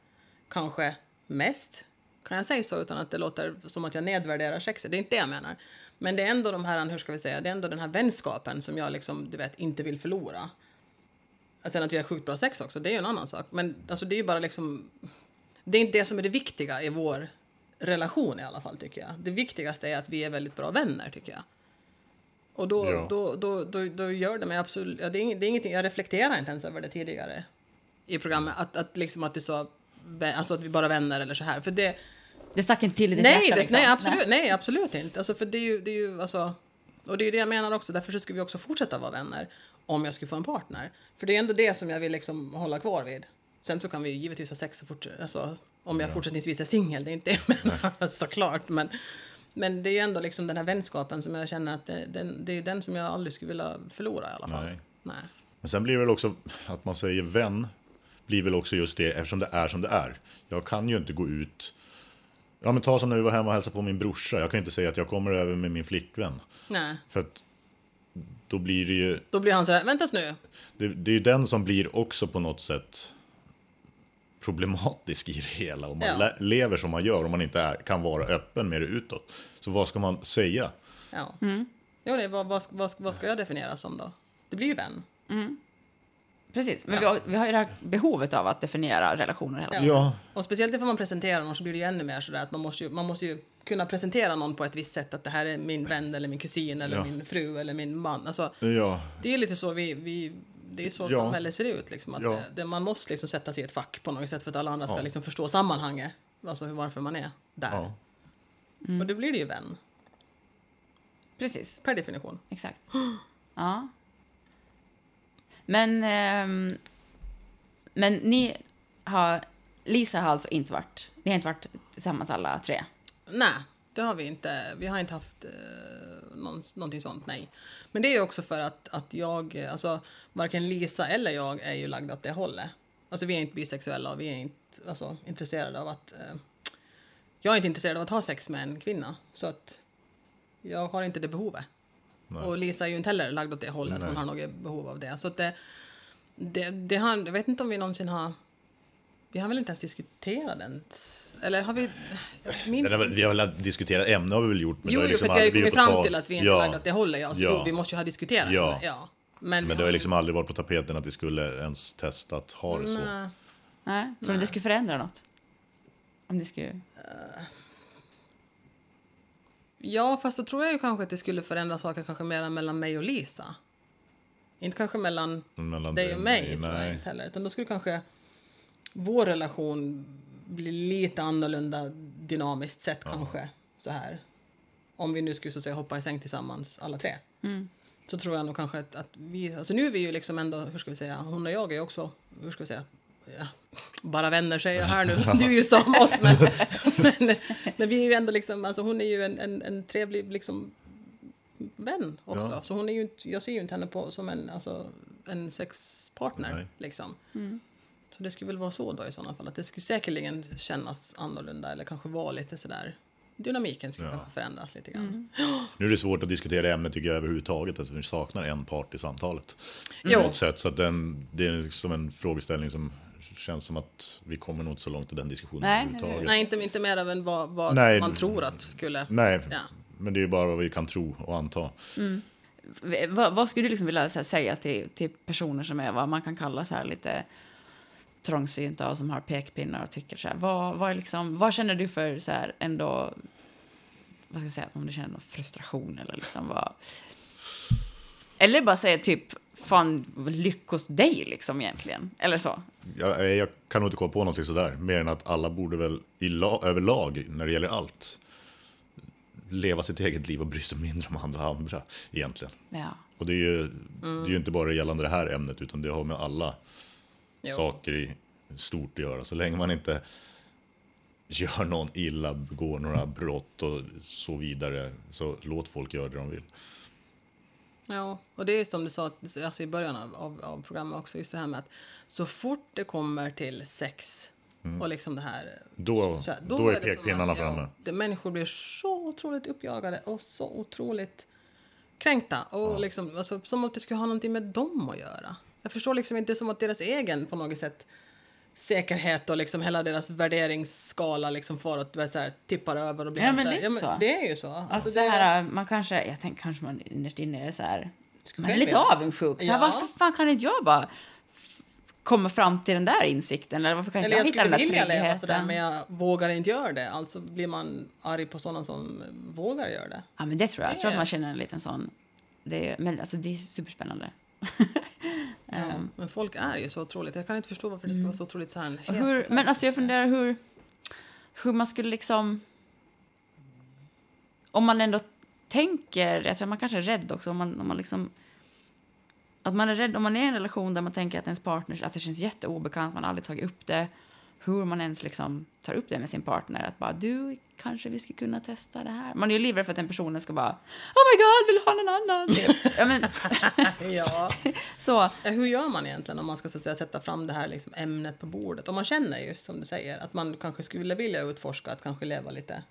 kanske mest. Kan jag säga så utan att det låter som att jag nedvärderar sexet? Det är inte det jag menar. Men det är ändå de här, hur ska vi säga, det är ändå den här vänskapen som jag liksom, du vet, inte vill förlora. Och Sen att vi har sjukt bra sex också, det är ju en annan sak. Men alltså det är ju bara liksom, det är inte det som är det viktiga i vår relation i alla fall tycker jag. Det viktigaste är att vi är väldigt bra vänner tycker jag. Och då, Ja. då, då, då, då gör det mig absolut, ja, det, är det är ingenting, jag reflekterar inte ens över det tidigare i programmet. Att, att liksom att du sa, alltså att vi bara vänner eller så här. För det, Det stack inte till i ditt nej, hjärta det, liksom. nej, absolut, nej. absolut inte. Alltså, för det är ju, det är ju alltså, och det är det jag menar också, därför så skulle vi också fortsätta vara vänner om jag skulle få en partner. För det är ändå det som jag vill liksom hålla kvar vid. Sen så kan vi ju givetvis ha sex så fort, alltså, om jag fortsättningsvis är singel, det är inte det jag menar såklart. Men, men det är ju ändå liksom den här vänskapen som jag känner att det, den, det är den som jag aldrig skulle vilja förlora i alla fall. Nej. Nej. Men sen blir det väl också att man säger vän, blir väl också just det eftersom det är som det är. Jag kan ju inte gå ut, ja men ta som när vi var hemma och hälsade på min brorsa, jag kan inte säga att jag kommer över med min flickvän. Nej. För att då blir det ju, Då blir han så här, vänta nu. det, det är ju den som blir också på något sätt problematisk i det hela. Om man Ja. lever som man gör, om man inte är, kan vara öppen med det utåt. Så vad ska man säga? Ja. Jo, det, vad, vad, vad, vad ska jag definiera som då? Det blir ju vän. Precis, men vi, har, vi har ju det här behovet av att definiera relationer hela Ja. tiden. Ja, Och speciellt ifall man presenterar någon så blir det ju ännu mer sådär att man måste ju, man måste ju kunna presentera någon på ett visst sätt att det här är min vän eller min kusin eller Ja. min fru eller min man. Alltså, ja, det är lite så vi, vi det är så Ja. samhället ser ut. Liksom, att Ja. det, det, man måste liksom sätta sig i ett fack på något sätt för att alla andra ska Ja. liksom förstå sammanhanget. Alltså varför man är där. ja. Och då blir det ju vän, Precis. per definition. Exakt. Ja. Men, eh, men ni har... Lisa har alltså inte varit... Ni har inte varit tillsammans alla tre? Nej, det har vi inte. Vi har inte haft eh, någon, någonting sånt, nej. Men det är ju också för att, att jag, eh, alltså varken Lisa eller jag är ju lagda åt det hållet. Alltså vi är inte bisexuella och vi är inte alltså, intresserade av att... Eh, jag är inte intresserad av att ha sex med en kvinna. Så att jag har inte det behovet. Nej. Och Lisa är ju inte heller lagd åt det hållet. Hon Nej. har något behov av det. Så att det, det, det har, jag vet inte om vi någonsin har... Vi har väl inte ens diskuterat den. Eller har vi... Den har väl, vi har väl diskuterat ämne har vi väl gjort. Men Jo, jo liksom för att jag har kommit fram tal. till att vi inte ja, är lagda åt det hållet. Ja, så ja. jo, vi måste ju ha diskuterat Ja. det. Ja. Men, Men det har liksom aldrig varit på tapeten att vi skulle ens testa att ha det så. Nej. Nej. Tror ni det skulle förändra något? Om det skulle... Ja, fast då tror jag ju kanske att det skulle förändra saker kanske mer mellan mig och Lisa. Inte kanske mellan Mellan dig och mig, tror jag nej. inte heller. Utan då skulle kanske vår relation bli lite annorlunda dynamiskt sett kanske. Så här. Om vi nu skulle så att säga hoppa i säng tillsammans alla tre. Så tror jag nog kanske att, att vi, alltså nu är vi ju liksom ändå, hur ska vi säga, hon och jag är också, hur ska vi säga, ja, bara vänner säger jag här nu, du är ju som oss men, men, men vi är ju ändå liksom, alltså hon är ju en, en, en trevlig liksom vän också. Ja. Så hon är ju inte, jag ser ju inte henne på, som en, alltså, en sexpartner Nej. liksom. Så det skulle väl vara så då i sådana fall, att det skulle säkerligen kännas annorlunda eller kanske vara lite sådär, dynamiken skulle Ja. kanske förändras lite grann. Nu är det svårt att diskutera ämnet tycker jag överhuvudtaget. Alltså, vi saknar en part i samtalet. På Jo. något sätt. Så att den, det är liksom en frågeställning som känns som att vi kommer nog inte så långt i den diskussionen Nej, överhuvudtaget. Nej, inte, inte mer än vad, vad Nej. man tror att skulle... Nej, Ja. men det är ju bara vad vi kan tro och anta. V- Vad, vad skulle du liksom vilja så här, säga till, till personer som är vad man kan kalla så här lite trångsynta och som har pekpinnar och tycker så här, vad, vad, liksom, vad känner du för så här ändå, vad ska jag säga, om du känner någon frustration eller liksom vad, eller bara säga typ, fan lyckos dig liksom egentligen, eller så. Jag, jag kan nog inte komma på någonting sådär, mer än att alla borde väl i la, överlag, när det gäller allt, leva sitt eget liv och bry sig mindre om andra andra egentligen. Ja. Och det är ju, det är ju inte bara gällande det här ämnet, utan det har med alla Jo. saker i stort att göra. Så länge man inte gör någon illa, begår några brott och så vidare, så låt folk göra det de vill. Ja, och det är som du sa alltså i början av, av, av programmet också, just det här med att så fort det kommer till sex och liksom det här... Då, så här, Mm. då, är som pekpinnarna framme. Ja, människor blir så otroligt uppjagade och så otroligt kränkta. Och liksom, alltså, som att det skulle ha någonting med dem att göra. Jag förstår liksom inte som att deras egen på något sätt säkerhet och liksom hela deras värderingsskala liksom får att så här, tippar över och blir Ja, men så här, ja, men så. Det är ju så. Alltså, Alltså, det det, här, man kanske, jag tänker kanske man innerst inne är så här, Skulle man är lite avundsjuk. Så här, Ja. Varför fan kan inte jag bara komma fram till den där insikten? Eller varför kan inte Eller jag, jag hitta den skulle där vilja leva sådär tryggheten? men jag vågar inte göra det. Alltså blir man arg på sådana som vågar göra det. Ja, men det tror jag. Jag tror Det- att man känner en liten sån... Det men alltså, det är superspännande. Ehm, Men folk är ju så otroligt. Jag kan inte förstå varför det ska vara så otroligt så här. hur, men alltså jag funderar hur, hur man skulle liksom... Om man ändå tänker... Jag tror man kanske är rädd också. Om man, om man liksom... Att man är rädd om man är i en relation där man tänker att ens partner... Att det känns jätteobekant, man har aldrig tagit upp det. Hur man ens liksom tar upp det med sin partner. Att bara, du, kanske vi skulle kunna testa det här. Man är ju livrädd för att den personen ska bara, oh my god, vill du ha någon annan? ja, men, Ja. så, Ja, Hur gör man egentligen om man ska så att säga, sätta fram det här liksom, ämnet på bordet? Om man känner ju som du säger att man kanske skulle vilja utforska att kanske leva lite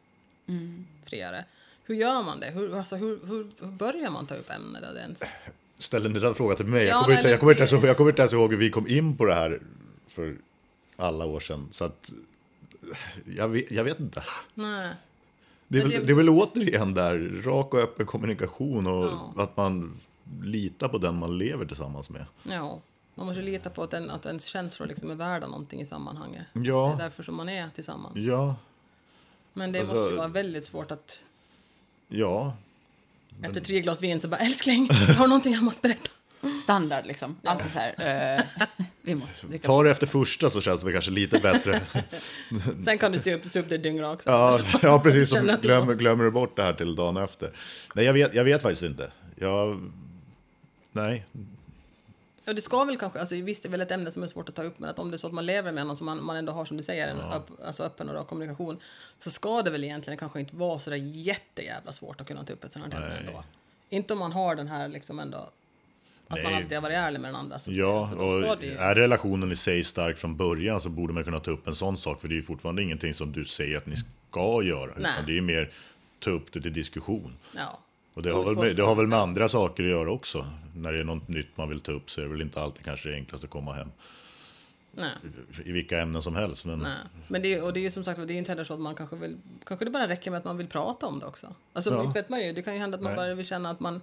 friare. Hur gör man det? Hur, alltså, hur, hur, hur börjar man ta upp ämnet då ens? Ställer ni den frågan till mig? Ja, jag, kommer inte, jag, kommer inte ens, jag kommer inte ens ihåg hur vi kom in på det här för alla år sedan. Så att, jag, vet, jag vet inte. Nej. Det är, väl, det är väl återigen där, rak och öppen kommunikation och Ja. att man litar på den man lever tillsammans med. Ja. Man måste lita på att, den, att ens känslor liksom är värda någonting i sammanhanget. Ja. Det är därför som man är tillsammans. Ja, Men det Alltså- måste ju vara väldigt svårt att ja. efter tre glas vin så bara älskling, jag har någonting jag måste berätta. Standard liksom. Alltid så här, eh, vi måste dricka. Ta det efter första så känns det väl kanske lite bättre. Sen kan du se upp, se upp det dyngra också. Ja, ja precis. Som glömmer, glömmer du bort det här till dagen efter. Nej, jag vet, jag vet faktiskt inte. Jag... Nej, Ja, det ska väl kanske, alltså visst det är väl ett ämne som är svårt att ta upp, men att om det är så att man lever med någon som man, man ändå har som du säger, en öpp, alltså öppen och rak kommunikation, så ska det väl egentligen kanske inte vara så där jättejävla svårt att kunna ta upp ett sådant här ämne Nej. ändå. Inte om man har den här liksom ändå, att man Nej. alltid har varit ärlig med den andra. Så, Ja, så och ju, är relationen i sig stark från början så borde man kunna ta upp en sån sak. För det är ju fortfarande ingenting som du säger att ni ska göra. Nej. Utan det är ju mer ta upp det till diskussion. ja. Och det har, väl med, det har väl med andra saker att göra också. När det är något nytt man vill ta upp så är det väl inte alltid kanske det enklaste att komma hem. Nej, I vilka ämnen som helst. Men nej. Men det, är- och det är ju som sagt det är inte heller så att man kanske vill, kanske det bara räcker med att man vill prata om det också. Alltså Ja. vet man ju, det kan ju hända att man Nej. bara vill känna att man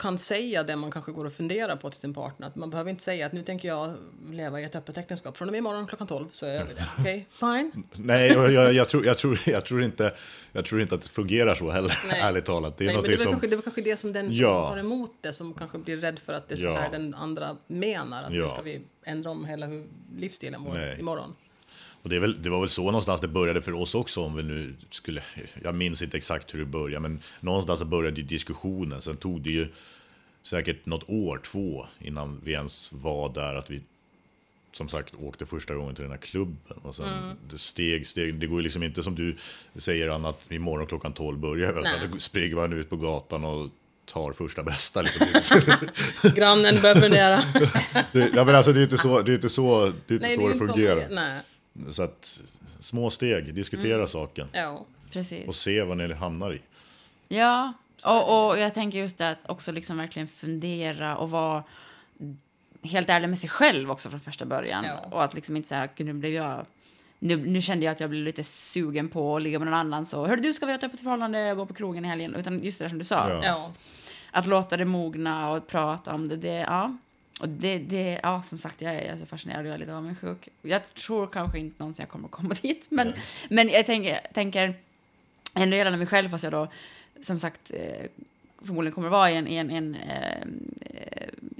kan säga det man kanske går och funderar på till sin partner. Att man behöver inte säga att nu tänker jag leva i ett öppet äktenskap. Från och med imorgon klockan 12 så gör vi det. Okej, fine. Nej, jag, jag, jag, tror, jag, tror, jag, tror inte, jag tror inte att det fungerar så heller, Nej. ärligt talat. Det är Nej, men det, väl som... kanske, det väl kanske det som den som Ja. tar emot det som kanske blir rädd för att det är så Ja. här den andra menar. Att nu Ja. ska vi ändra om hela hur, livsstilen vår Nej. imorgon. Och det, väl, det var väl så någonstans det började för oss också, om vi nu skulle... Jag minns inte exakt hur det började, men någonstans så började ju diskussionen. Sen tog det ju säkert något år, två, innan vi ens var där att vi som sagt åkte första gången till den här klubben. Och sen Mm. steg, steg. Det går ju liksom inte som du säger Anna, att imorgon klockan 12 börjar vi. Då springer man ut på gatan och tar första bästa. Liksom. Grannen börjar fundera. det, ja, men alltså, det är inte så det, är inte så, det, är inte Nej, så det det inte så fungerar. man- Nej, Så att små steg, diskutera Mm. saken ja. Precis. och se vad ni hamnar i. Ja, och, och jag tänker just det att också liksom verkligen fundera och vara helt ärlig med sig själv också från första början. Ja. Och att liksom inte säga, "Gud, nu blev jag... Nu, nu kände jag att jag blev lite sugen på att ligga med någon annan så hörru du ska vi ha ett öppet förhållande och gå på krogen i helgen. Utan just det där som du sa. Ja. ja. Att låta det mogna och prata om det, det ja. Och det, det, ja som sagt, jag är, så fascinerad och jag är lite avundsjuk. Jag tror kanske inte någonsin jag kommer att komma dit, men, men jag tänker, tänker ändå gällande mig själv, fast jag då som sagt eh, förmodligen kommer att vara i en, i en, en eh,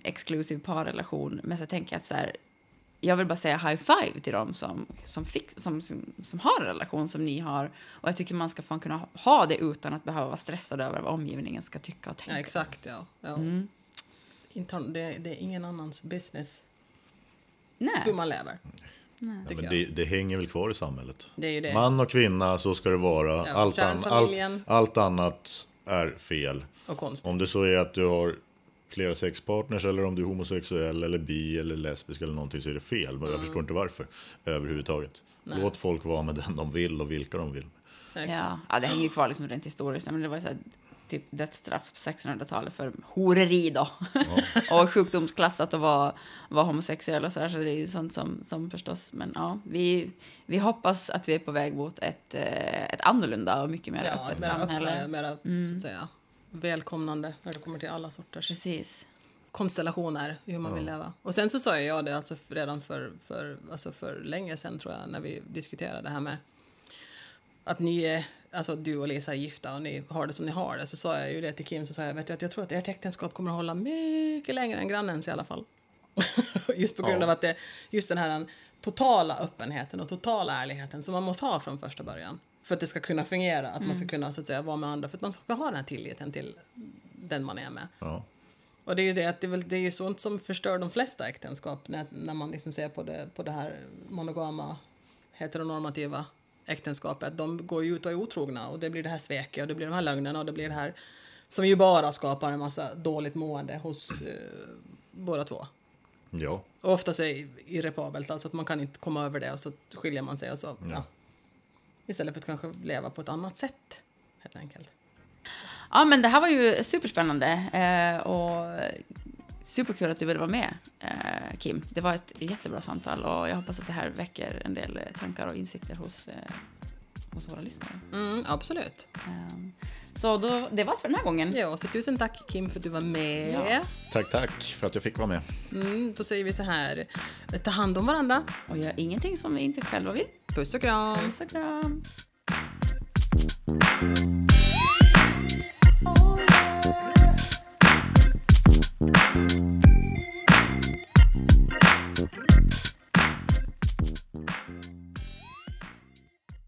exklusiv parrelation. Men så tänker jag att så här, jag vill bara säga high five till dem som, som, fick, som, som, som har en relation som ni har. Och jag tycker man ska få kunna ha det utan att behöva vara stressad över vad omgivningen ska tycka och tänka. Ja, exakt, ja. ja. Mm. Det, det är ingen annans business Nej. hur man lever. Ja, tycker men det, det hänger väl kvar i samhället. Det är ju det. Man och kvinna, så ska det vara. Ja, allt, an, allt, allt annat är fel. Om det så är att du har flera sexpartners eller om du är homosexuell eller bi eller lesbisk eller någonting så är det fel. Men Mm. jag förstår inte varför överhuvudtaget. Låt folk vara med den de vill och vilka de vill. Ja, ja, det hänger ju kvar liksom rent historiskt. Men det var så här, typ dödsstraff på 1600-talet för horeri då. och sjukdomsklassat att vara, vara homosexuell och så där. Så det är ju sånt som, som förstås. Men ja, vi, vi hoppas att vi är på väg mot ett, eh, ett annorlunda och mycket mer Ja, öppet mera samhälle. öppnare, mera så att säga, välkomnande när det kommer till alla sorters Precis. konstellationer i hur man vill leva. Och sen så sa jag det alltså redan för, för, alltså för länge sedan tror jag när vi diskuterade det här med att ni är, alltså du och Lisa är gifta och ni har det som ni har det. Så sa jag ju det till Kim, så sa jag, vet du, att jag tror att ert äktenskap kommer att hålla mycket längre än grannens i alla fall. just på grund Ja. av att det, just den här totala öppenheten och totala ärligheten som man måste ha från första början. För att det ska kunna fungera, att man ska kunna så att säga vara med andra, för att man ska ha den här tilliten till den man är med. Ja. Och det är ju det att det är, väl, det är ju sånt som förstör de flesta äktenskap när, när man liksom ser på det, på det här monogama, heteronormativa äktenskapet. De går ju ut och är otrogna och det blir det här sveket och det blir de här lögnerna och det blir det här som ju bara skapar en massa dåligt mående hos eh, båda två. ja. Och oftast är det irreparabelt, alltså att man kan inte komma över det och så skiljer man sig och så, ja. Istället för att kanske leva på ett annat sätt, helt enkelt. Ja, men det här var ju superspännande eh, och superkul att du ville vara med, eh, Kim. Det var ett jättebra samtal och jag hoppas att det här väcker en del eh, tankar och insikter hos, eh, hos våra lyssnare. Mm, absolut. Eh, så då, det var allt för den här gången. Ja, så tusen tack Kim för att du var med. Ja. Tack, tack för att jag fick vara med. Mm, då säger vi så här, ta hand om varandra. Och gör ingenting som vi inte själva vill. Puss och kram. Puss och kram. you